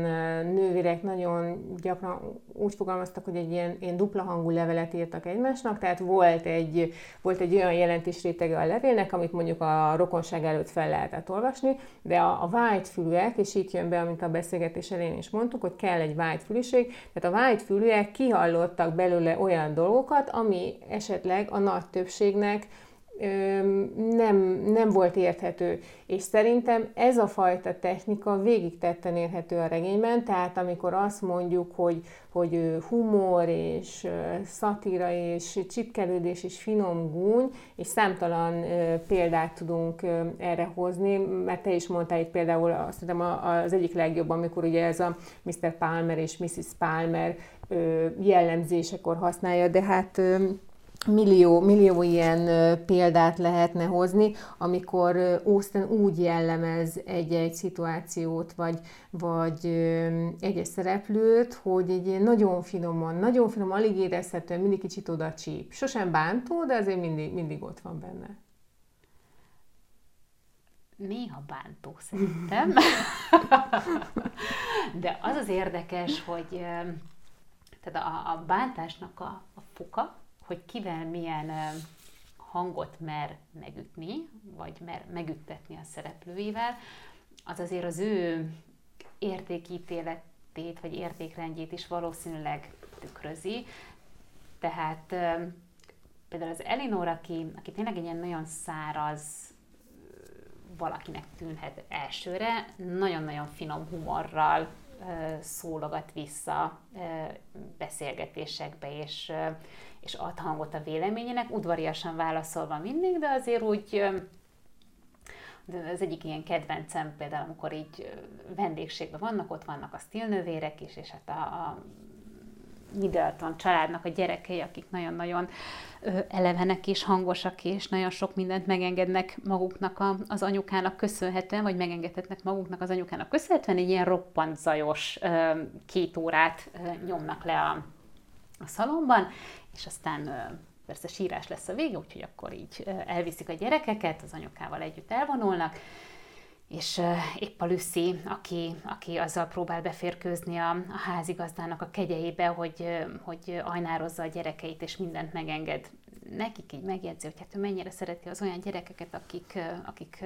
nővérek nagyon gyakran úgy fogalmaztak, hogy egy ilyen, ilyen dupla hangú levelet írtak egymásnak, tehát volt egy, volt egy olyan jelentés rétege a levélnek, amit mondjuk a rokonság előtt fel lehetett olvasni, de a, a fülűek, és itt jön be, amit a beszélgetés elején is mondtuk, hogy kell egy fülűség, tehát a fülűek kihallottak belőle olyan dolgokat, ami esetleg a nagy többségnek nem, nem volt érthető. És szerintem ez a fajta technika végig tetten érhető a regényben, tehát amikor azt mondjuk, hogy, hogy humor és szatíra és csipkelődés és finom gúny, és számtalan példát tudunk erre hozni, mert te is mondtál itt például azt hiszem az egyik legjobb, amikor ugye ez a Mr. Palmer és Mrs. Palmer jellemzésekor használja, de hát millió, millió ilyen példát lehetne hozni, amikor Austen úgy jellemez egy-egy szituációt, vagy, vagy egy-egy szereplőt, hogy egy nagyon finoman, nagyon finom, alig érezhetően, mindig kicsit oda csíp. Sosem bántó, de azért mindig, mindig ott van benne. Néha bántó szerintem. de az az érdekes, hogy tehát a, a bántásnak a, a foka, hogy kivel milyen hangot mer megütni, vagy mer megüttetni a szereplőivel, az azért az ő értékítéletét, vagy értékrendjét is valószínűleg tükrözi. Tehát például az Elinor, aki, aki tényleg egy ilyen nagyon száraz valakinek tűnhet elsőre, nagyon-nagyon finom humorral szólogat vissza beszélgetésekbe, és, és ad hangot a véleményének, udvariasan válaszolva mindig, de azért úgy de az egyik ilyen kedvencem például, amikor így vendégségben vannak, ott vannak a stilnővérek is, és hát a, a Middleton családnak a gyerekei, akik nagyon-nagyon elevenek és hangosak, és nagyon sok mindent megengednek maguknak a, az anyukának köszönhetően, vagy megengedhetnek maguknak az anyukának köszönhetően, egy ilyen roppant zajos két órát nyomnak le a, a szalomban, és aztán persze sírás lesz a vége, úgyhogy akkor így elviszik a gyerekeket, az anyukával együtt elvonulnak, és épp a Lucy, aki, aki azzal próbál beférkőzni a, a házigazdának a kegyeibe, hogy, hogy ajnározza a gyerekeit, és mindent megenged nekik így megjegyzi, hogy hát ő mennyire szereti az olyan gyerekeket, akik, akik,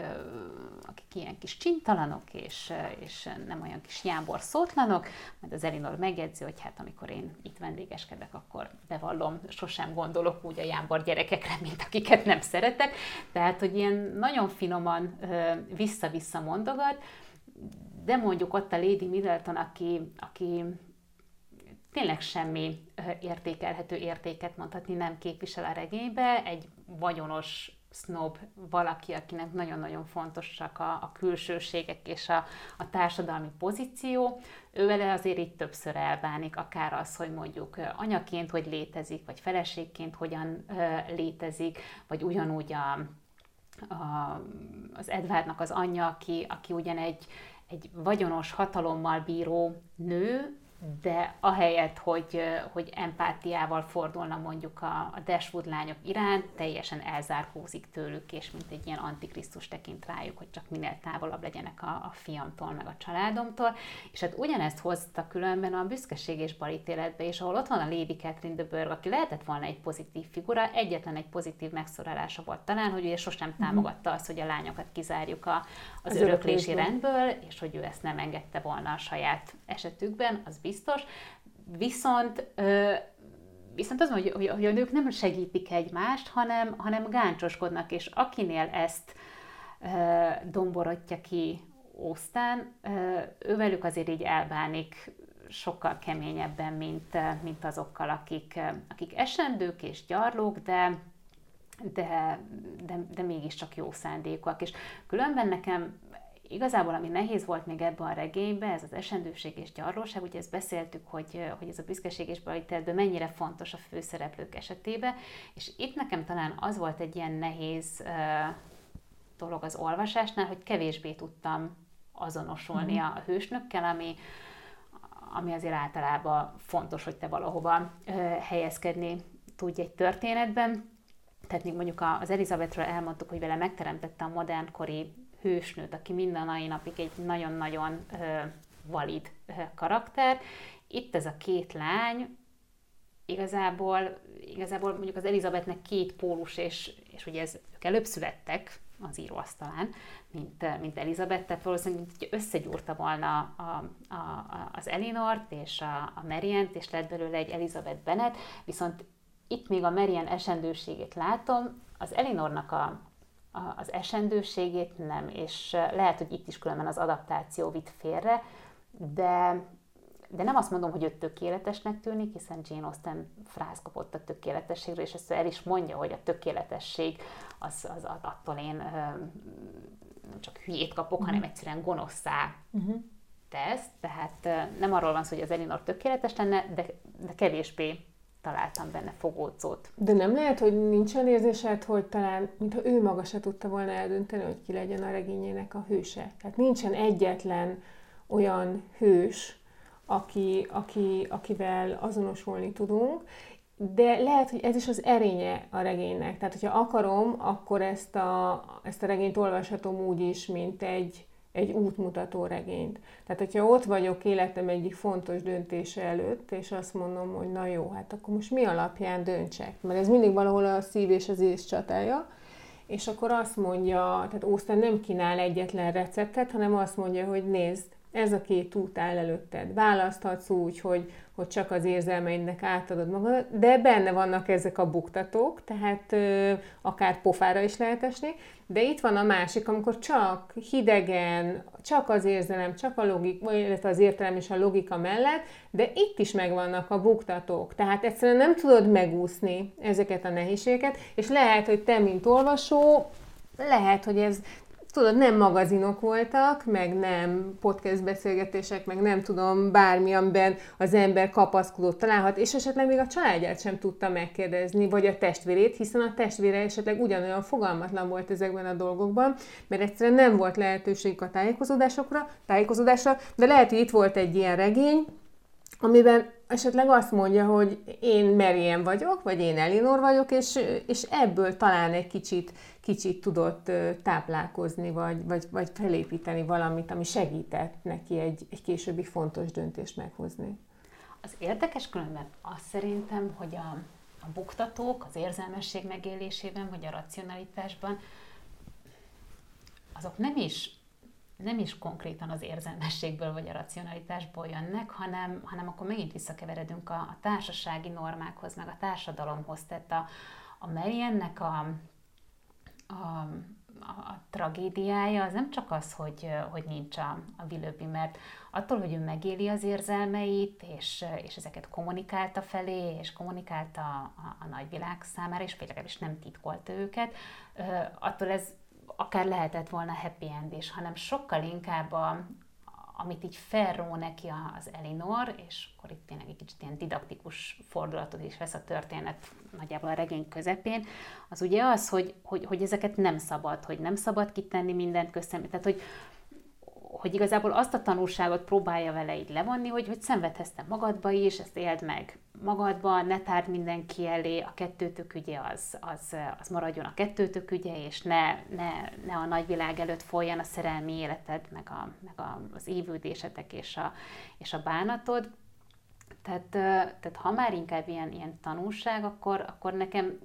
akik ilyen kis csintalanok, és, és nem olyan kis jámbor szótlanok, majd az Elinor megjegyzi, hogy hát amikor én itt vendégeskedek, akkor bevallom, sosem gondolok úgy a jámbor gyerekekre, mint akiket nem szeretek. Tehát, hogy ilyen nagyon finoman vissza-vissza mondogat, de mondjuk ott a Lady Middleton, aki, aki tényleg semmi értékelhető értéket mondhatni nem képvisel a regénybe, egy vagyonos snob valaki, akinek nagyon-nagyon fontosak a, a külsőségek és a, a társadalmi pozíció, ő vele azért itt többször elbánik, akár az, hogy mondjuk anyaként hogy létezik, vagy feleségként hogyan létezik, vagy ugyanúgy a, a, az Edwardnak az anyja, aki, aki ugyan egy, egy vagyonos hatalommal bíró nő, de ahelyett, hogy, hogy empátiával fordulna mondjuk a, a Dashwood lányok iránt, teljesen elzárkózik tőlük, és mint egy ilyen antikrisztus tekint rájuk, hogy csak minél távolabb legyenek a, a fiamtól, meg a családomtól. És hát ugyanezt hozta különben a büszkeség és balítéletbe, és ahol ott van a Lady Catherine de Bourgh, aki lehetett volna egy pozitív figura, egyetlen egy pozitív megszorálása volt talán, hogy ő sosem mhm. támogatta azt, hogy a lányokat kizárjuk a, az, az öröklési rendből, és hogy ő ezt nem engedte volna a saját esetükben, az biztos. Viszont viszont az, hogy, hogy, hogy a nők nem segítik egymást, hanem, hanem gáncsoskodnak, és akinél ezt domborotja ki Ósztán, ővelük azért így elbánik sokkal keményebben, mint, mint azokkal, akik, akik esendők és gyarlók, de, de, de, de mégiscsak jó szándékúak. És különben nekem igazából ami nehéz volt még ebben a regényben, ez az esendőség és gyarlóság, ugye ezt beszéltük, hogy, hogy ez a büszkeség és baliteletben mennyire fontos a főszereplők esetében, és itt nekem talán az volt egy ilyen nehéz dolog az olvasásnál, hogy kevésbé tudtam azonosulni mm-hmm. a hősnökkel, ami, ami azért általában fontos, hogy te valahova uh, helyezkedni tudj egy történetben. Tehát még mondjuk az Elizabethről elmondtuk, hogy vele megteremtette a modernkori hősnőt, aki minden mai napig egy nagyon-nagyon valid karakter. Itt ez a két lány, igazából, igazából mondjuk az Elizabethnek két pólus, és, és ugye ez, ők előbb születtek az íróasztalán, mint, mint Elizabeth, tehát valószínűleg összegyúrta volna a, a, a, az Elinort és a, a Mariant, és lett belőle egy Elizabeth Bennet, viszont itt még a Marian esendőségét látom, az Elinornak a, az esendőségét nem, és lehet, hogy itt is különben az adaptáció vitt félre, de, de nem azt mondom, hogy ő tökéletesnek tűnik, hiszen Jane Austen fráz kapott a tökéletességről, és ezt el is mondja, hogy a tökéletesség az, az attól én nem csak hülyét kapok, uh-huh. hanem egyszerűen gonoszszá uh-huh. tesz, tehát nem arról van szó, hogy az Elinor tökéletes lenne, de, de kevésbé találtam benne fogódzót. De nem lehet, hogy nincs olyan érzésed, hogy talán, mintha ő maga se tudta volna eldönteni, hogy ki legyen a regényének a hőse. Tehát nincsen egyetlen olyan hős, aki, aki, akivel azonosulni tudunk, de lehet, hogy ez is az erénye a regénynek. Tehát, hogyha akarom, akkor ezt a, ezt a regényt olvashatom úgy is, mint egy, egy útmutató regényt. Tehát, hogyha ott vagyok életem egyik fontos döntése előtt, és azt mondom, hogy na jó, hát akkor most mi alapján döntsek? Mert ez mindig valahol a szív és az ész csatája, és akkor azt mondja, tehát Ósztán nem kínál egyetlen receptet, hanem azt mondja, hogy nézd, ez a két út áll előtted. Választhatsz úgy, hogy, hogy csak az érzelmeidnek átadod magad, de benne vannak ezek a buktatók, tehát ö, akár pofára is lehet esni, de itt van a másik, amikor csak hidegen, csak az érzelem, csak a logika, illetve az értelem és a logika mellett, de itt is megvannak a buktatók. Tehát egyszerűen nem tudod megúszni ezeket a nehézségeket, és lehet, hogy te, mint olvasó, lehet, hogy ez tudod, nem magazinok voltak, meg nem podcast beszélgetések, meg nem tudom, bármi, amiben az ember kapaszkodót találhat, és esetleg még a családját sem tudta megkérdezni, vagy a testvérét, hiszen a testvére esetleg ugyanolyan fogalmatlan volt ezekben a dolgokban, mert egyszerűen nem volt lehetőség a tájékozódásokra, tájékozódásra, de lehet, hogy itt volt egy ilyen regény, amiben esetleg azt mondja, hogy én Meriem vagyok, vagy én Elinor vagyok, és, és ebből talán egy kicsit, kicsit tudott táplálkozni, vagy, vagy, vagy felépíteni valamit, ami segített neki egy, egy későbbi fontos döntést meghozni. Az érdekes különben azt szerintem, hogy a, a buktatók az érzelmesség megélésében, vagy a racionalitásban, azok nem is nem is konkrétan az érzelmességből vagy a racionalitásból jönnek, hanem, hanem akkor megint visszakeveredünk a, a társasági normákhoz, meg a társadalomhoz. Tehát a, a Mariennek a, a, a, tragédiája az nem csak az, hogy, hogy nincs a, a Willoughby, mert attól, hogy ő megéli az érzelmeit, és, és ezeket kommunikálta felé, és kommunikálta a, a, a nagyvilág számára, és legalábbis nem titkolta őket, attól ez akár lehetett volna happy end is, hanem sokkal inkább a, amit így felró neki az Elinor, és akkor itt tényleg egy kicsit ilyen didaktikus fordulatot is vesz a történet nagyjából a regény közepén, az ugye az, hogy, hogy, hogy ezeket nem szabad, hogy nem szabad kitenni mindent köztem, tehát hogy, hogy igazából azt a tanulságot próbálja vele így levonni, hogy, hogy szenvedhetsz te magadba is, ezt éld meg magadban, ne tárd mindenki elé, a kettőtök ügye az, az, az maradjon a kettőtök ügye, és ne, ne, ne a nagyvilág előtt folyjon a szerelmi életed, meg, a, meg a, az évődésetek és a, és a bánatod. Tehát, tehát ha már inkább ilyen, ilyen tanulság, akkor, akkor nekem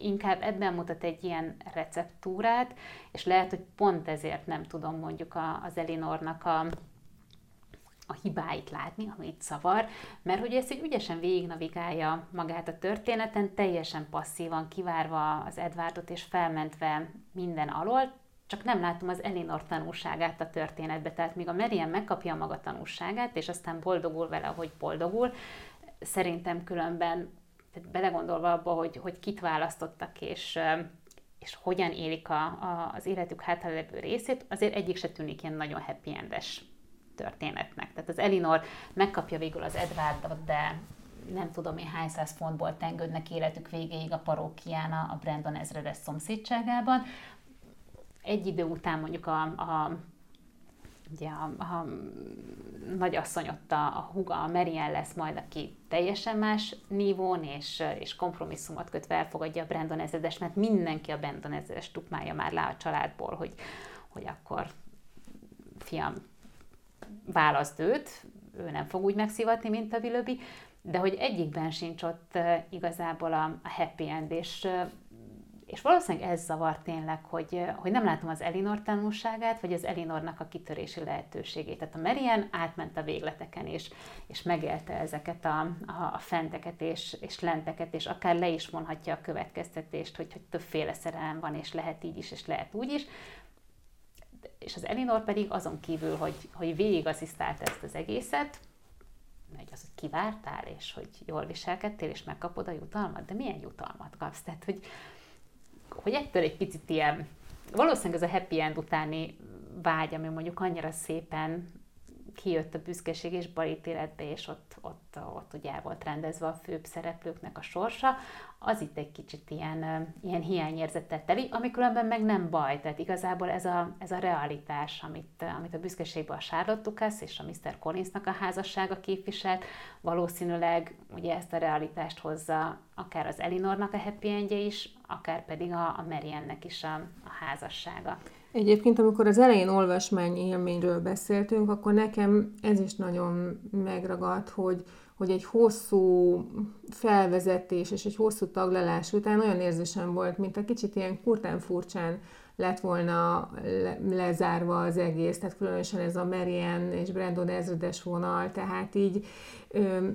inkább ebben mutat egy ilyen receptúrát, és lehet, hogy pont ezért nem tudom mondjuk a, az Elinornak a, a hibáit látni, amit szavar, mert hogy ezt egy ügyesen végignavigálja magát a történeten, teljesen passzívan kivárva az Edwardot és felmentve minden alól, csak nem látom az Elinor tanulságát a történetbe. Tehát míg a Marian megkapja a maga tanulságát, és aztán boldogul vele, hogy boldogul, szerintem különben tehát belegondolva abba, hogy, hogy kit választottak, és, és hogyan élik a, a, az életük hátralévő részét, azért egyik se tűnik ilyen nagyon happy endes történetnek. Tehát az Elinor megkapja végül az Edwardot, de nem tudom én hány száz fontból tengődnek életük végéig a parókián a Brandon ezredes szomszédságában. Egy idő után mondjuk a, a ugye a, a nagyasszony ott a, a huga, a Marian lesz majd, aki teljesen más nívón és, és kompromisszumot kötve elfogadja a Brandon ezredes, mert mindenki a Brandon ezredes tukmálja már le a családból, hogy, hogy akkor fiam, választ őt, ő nem fog úgy megszivatni, mint a Willoughby, de hogy egyikben sincs ott igazából a, a happy end, és és valószínűleg ez zavar tényleg, hogy, hogy nem látom az Elinor tanulságát, vagy az Elinornak a kitörési lehetőségét. Tehát a Marian átment a végleteken, és, és megélte ezeket a, a, a fenteket és, és lenteket, és akár le is mondhatja a következtetést, hogy, hogy többféle szerelem van, és lehet így is, és lehet úgy is. És az Elinor pedig azon kívül, hogy, hogy végig asszisztált ezt az egészet, megy az, hogy kivártál, és hogy jól viselkedtél, és megkapod a jutalmat, de milyen jutalmat kapsz? Tehát, hogy, hogy ettől egy picit ilyen, valószínűleg ez a happy end utáni vágy, ami mondjuk annyira szépen kijött a büszkeség és balítéletbe, és ott, ott, ott ugye el volt rendezve a főbb szereplőknek a sorsa, az itt egy kicsit ilyen, ilyen hiányérzetet teli, ami különben meg nem baj, tehát igazából ez a, ez a realitás, amit, amit a büszkeségben a Charlotte Lucas és a Mr. Collinsnak a házassága képviselt, valószínűleg ugye ezt a realitást hozza akár az Elinornak a happy endje is, akár pedig a, a Mariannek is a, a házassága. Egyébként, amikor az elején olvasmány élményről beszéltünk, akkor nekem ez is nagyon megragadt, hogy, hogy egy hosszú felvezetés és egy hosszú taglalás után olyan érzésem volt, mint a kicsit ilyen kurtán furcsán lett volna le, lezárva az egész, tehát különösen ez a Marian és Brandon ezredes vonal, tehát így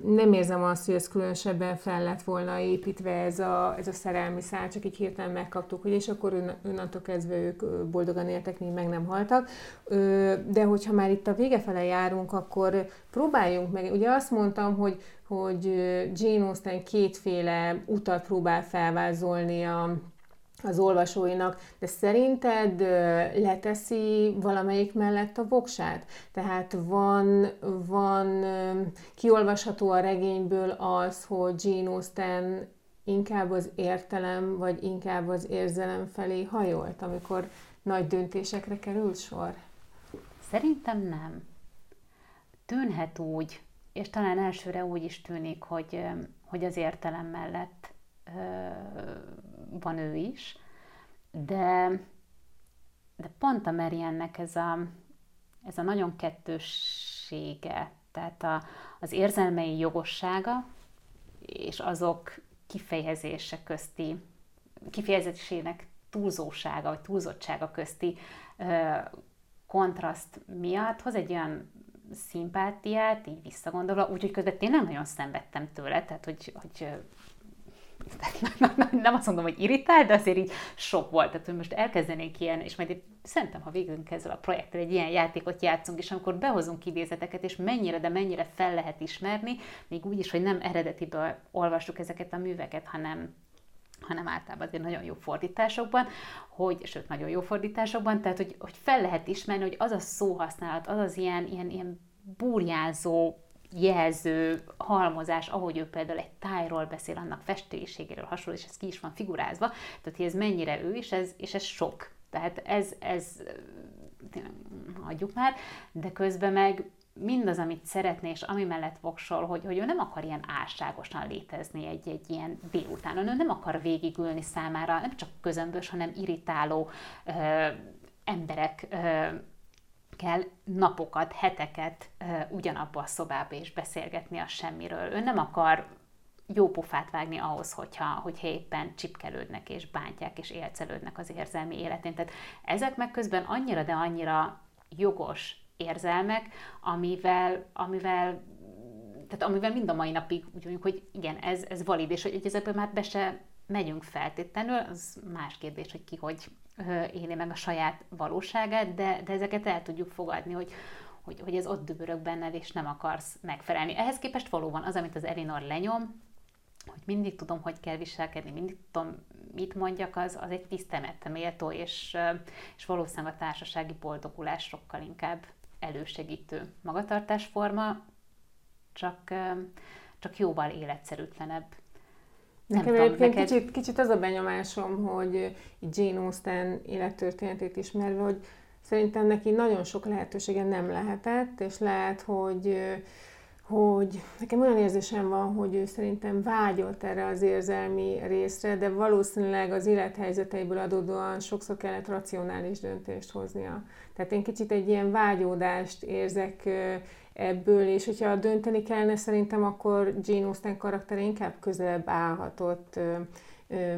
nem érzem azt, hogy ez különösebben fel lett volna építve ez a, ez a szerelmi szál, csak így hirtelen megkaptuk, hogy és akkor onnantól kezdve ők boldogan éltek, még meg nem haltak. Ö, de hogyha már itt a vége fele járunk, akkor próbáljunk meg, ugye azt mondtam, hogy hogy Jane Austen kétféle utat próbál felvázolni a, az olvasóinak, de szerinted leteszi valamelyik mellett a voksát? Tehát van, van kiolvasható a regényből az, hogy Jane Austen inkább az értelem, vagy inkább az érzelem felé hajolt, amikor nagy döntésekre került sor? Szerintem nem. Tűnhet úgy, és talán elsőre úgy is tűnik, hogy, hogy az értelem mellett van ő is, de, de pont a Mariannek ez a, ez a nagyon kettőssége, tehát a, az érzelmei jogossága és azok kifejezése közti, kifejezésének túlzósága vagy túlzottsága közti ö, kontraszt miatt hoz egy olyan szimpátiát, így visszagondolva, úgyhogy közben tényleg nagyon szenvedtem tőle, tehát hogy, hogy nem azt mondom, hogy irritál, de azért így sok volt. Tehát, hogy most elkezdenénk ilyen, és majd szerintem, ha végünk ezzel a projekttel, egy ilyen játékot játszunk, és amikor behozunk idézeteket, és mennyire, de mennyire fel lehet ismerni, még úgy is, hogy nem eredetiből olvassuk ezeket a műveket, hanem hanem általában azért nagyon jó fordításokban, hogy, sőt, nagyon jó fordításokban, tehát, hogy, hogy fel lehet ismerni, hogy az a szóhasználat, az az ilyen, ilyen, ilyen burjázó jelző, halmozás, ahogy ő például egy tájról beszél, annak festéségéről hasonló, és ez ki is van figurázva, tehát hogy ez mennyire ő, és ez, és ez sok. Tehát ez, ez hagyjuk már, de közben meg mindaz, amit szeretné, és ami mellett voksol, hogy, hogy ő nem akar ilyen álságosan létezni egy, egy ilyen délután. Ő nem akar végigülni számára, nem csak közömbös, hanem irritáló ö, emberek ö, kell napokat, heteket ugyanabba a szobába és beszélgetni a semmiről. Ő nem akar jó pofát vágni ahhoz, hogyha, hogyha éppen csipkelődnek és bántják és élcelődnek az érzelmi életén. Tehát ezek meg közben annyira, de annyira jogos érzelmek, amivel, amivel tehát amivel mind a mai napig úgy mondjuk, hogy igen, ez, ez valid, és hogy ezekből már be se megyünk feltétlenül, az más kérdés, hogy ki hogy éli meg a saját valóságát, de, de ezeket el tudjuk fogadni, hogy, hogy, hogy ez ott dübörög benned, és nem akarsz megfelelni. Ehhez képest valóban az, amit az Elinor lenyom, hogy mindig tudom, hogy kell viselkedni, mindig tudom, mit mondjak, az, az egy tiszteletre méltó, és, és valószínűleg a társasági boldogulás sokkal inkább elősegítő magatartásforma, csak, csak jóval életszerűtlenebb. Nekem egyébként neked... kicsit, kicsit az a benyomásom, hogy Jane Austen élettörténetét ismerve, hogy szerintem neki nagyon sok lehetősége nem lehetett, és lehet, hogy hogy nekem olyan érzésem van, hogy ő szerintem vágyott erre az érzelmi részre, de valószínűleg az élethelyzeteiből adódóan sokszor kellett racionális döntést hoznia. Tehát én kicsit egy ilyen vágyódást érzek ebből, és hogyha dönteni kellene, szerintem akkor Jane Austen karaktere inkább közelebb állhatott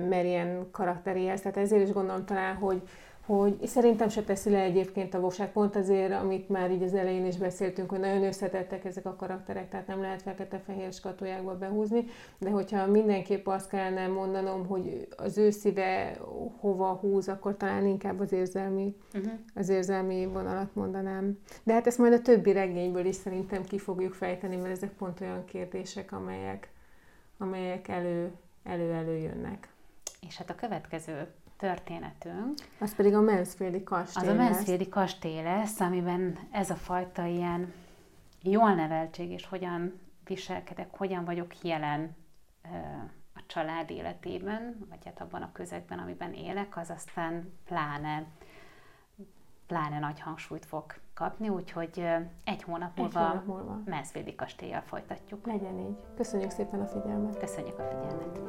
Marian karakteréhez. Tehát ezért is gondolom talán, hogy hogy szerintem se teszi le egyébként a vokság, pont azért, amit már így az elején is beszéltünk, hogy nagyon összetettek ezek a karakterek, tehát nem lehet fekete-fehér skatujákba behúzni, de hogyha mindenképp azt kellene mondanom, hogy az ő szíve hova húz, akkor talán inkább az érzelmi, uh-huh. az érzelmi vonalat mondanám. De hát ezt majd a többi regényből is szerintem ki fogjuk fejteni, mert ezek pont olyan kérdések, amelyek, amelyek elő, elő-elő jönnek. És hát a következő történetünk. Az pedig a Mansfieldi kastély Az a Mansfieldi kastély lesz, amiben ez a fajta ilyen jól neveltség, és hogyan viselkedek, hogyan vagyok jelen a család életében, vagy hát abban a közegben, amiben élek, az aztán pláne, pláne nagy hangsúlyt fog kapni, úgyhogy egy hónap múlva, egy hónap múlva. Mansfieldi kastélyjal folytatjuk. Legyen így. Köszönjük szépen a figyelmet. Köszönjük a figyelmet.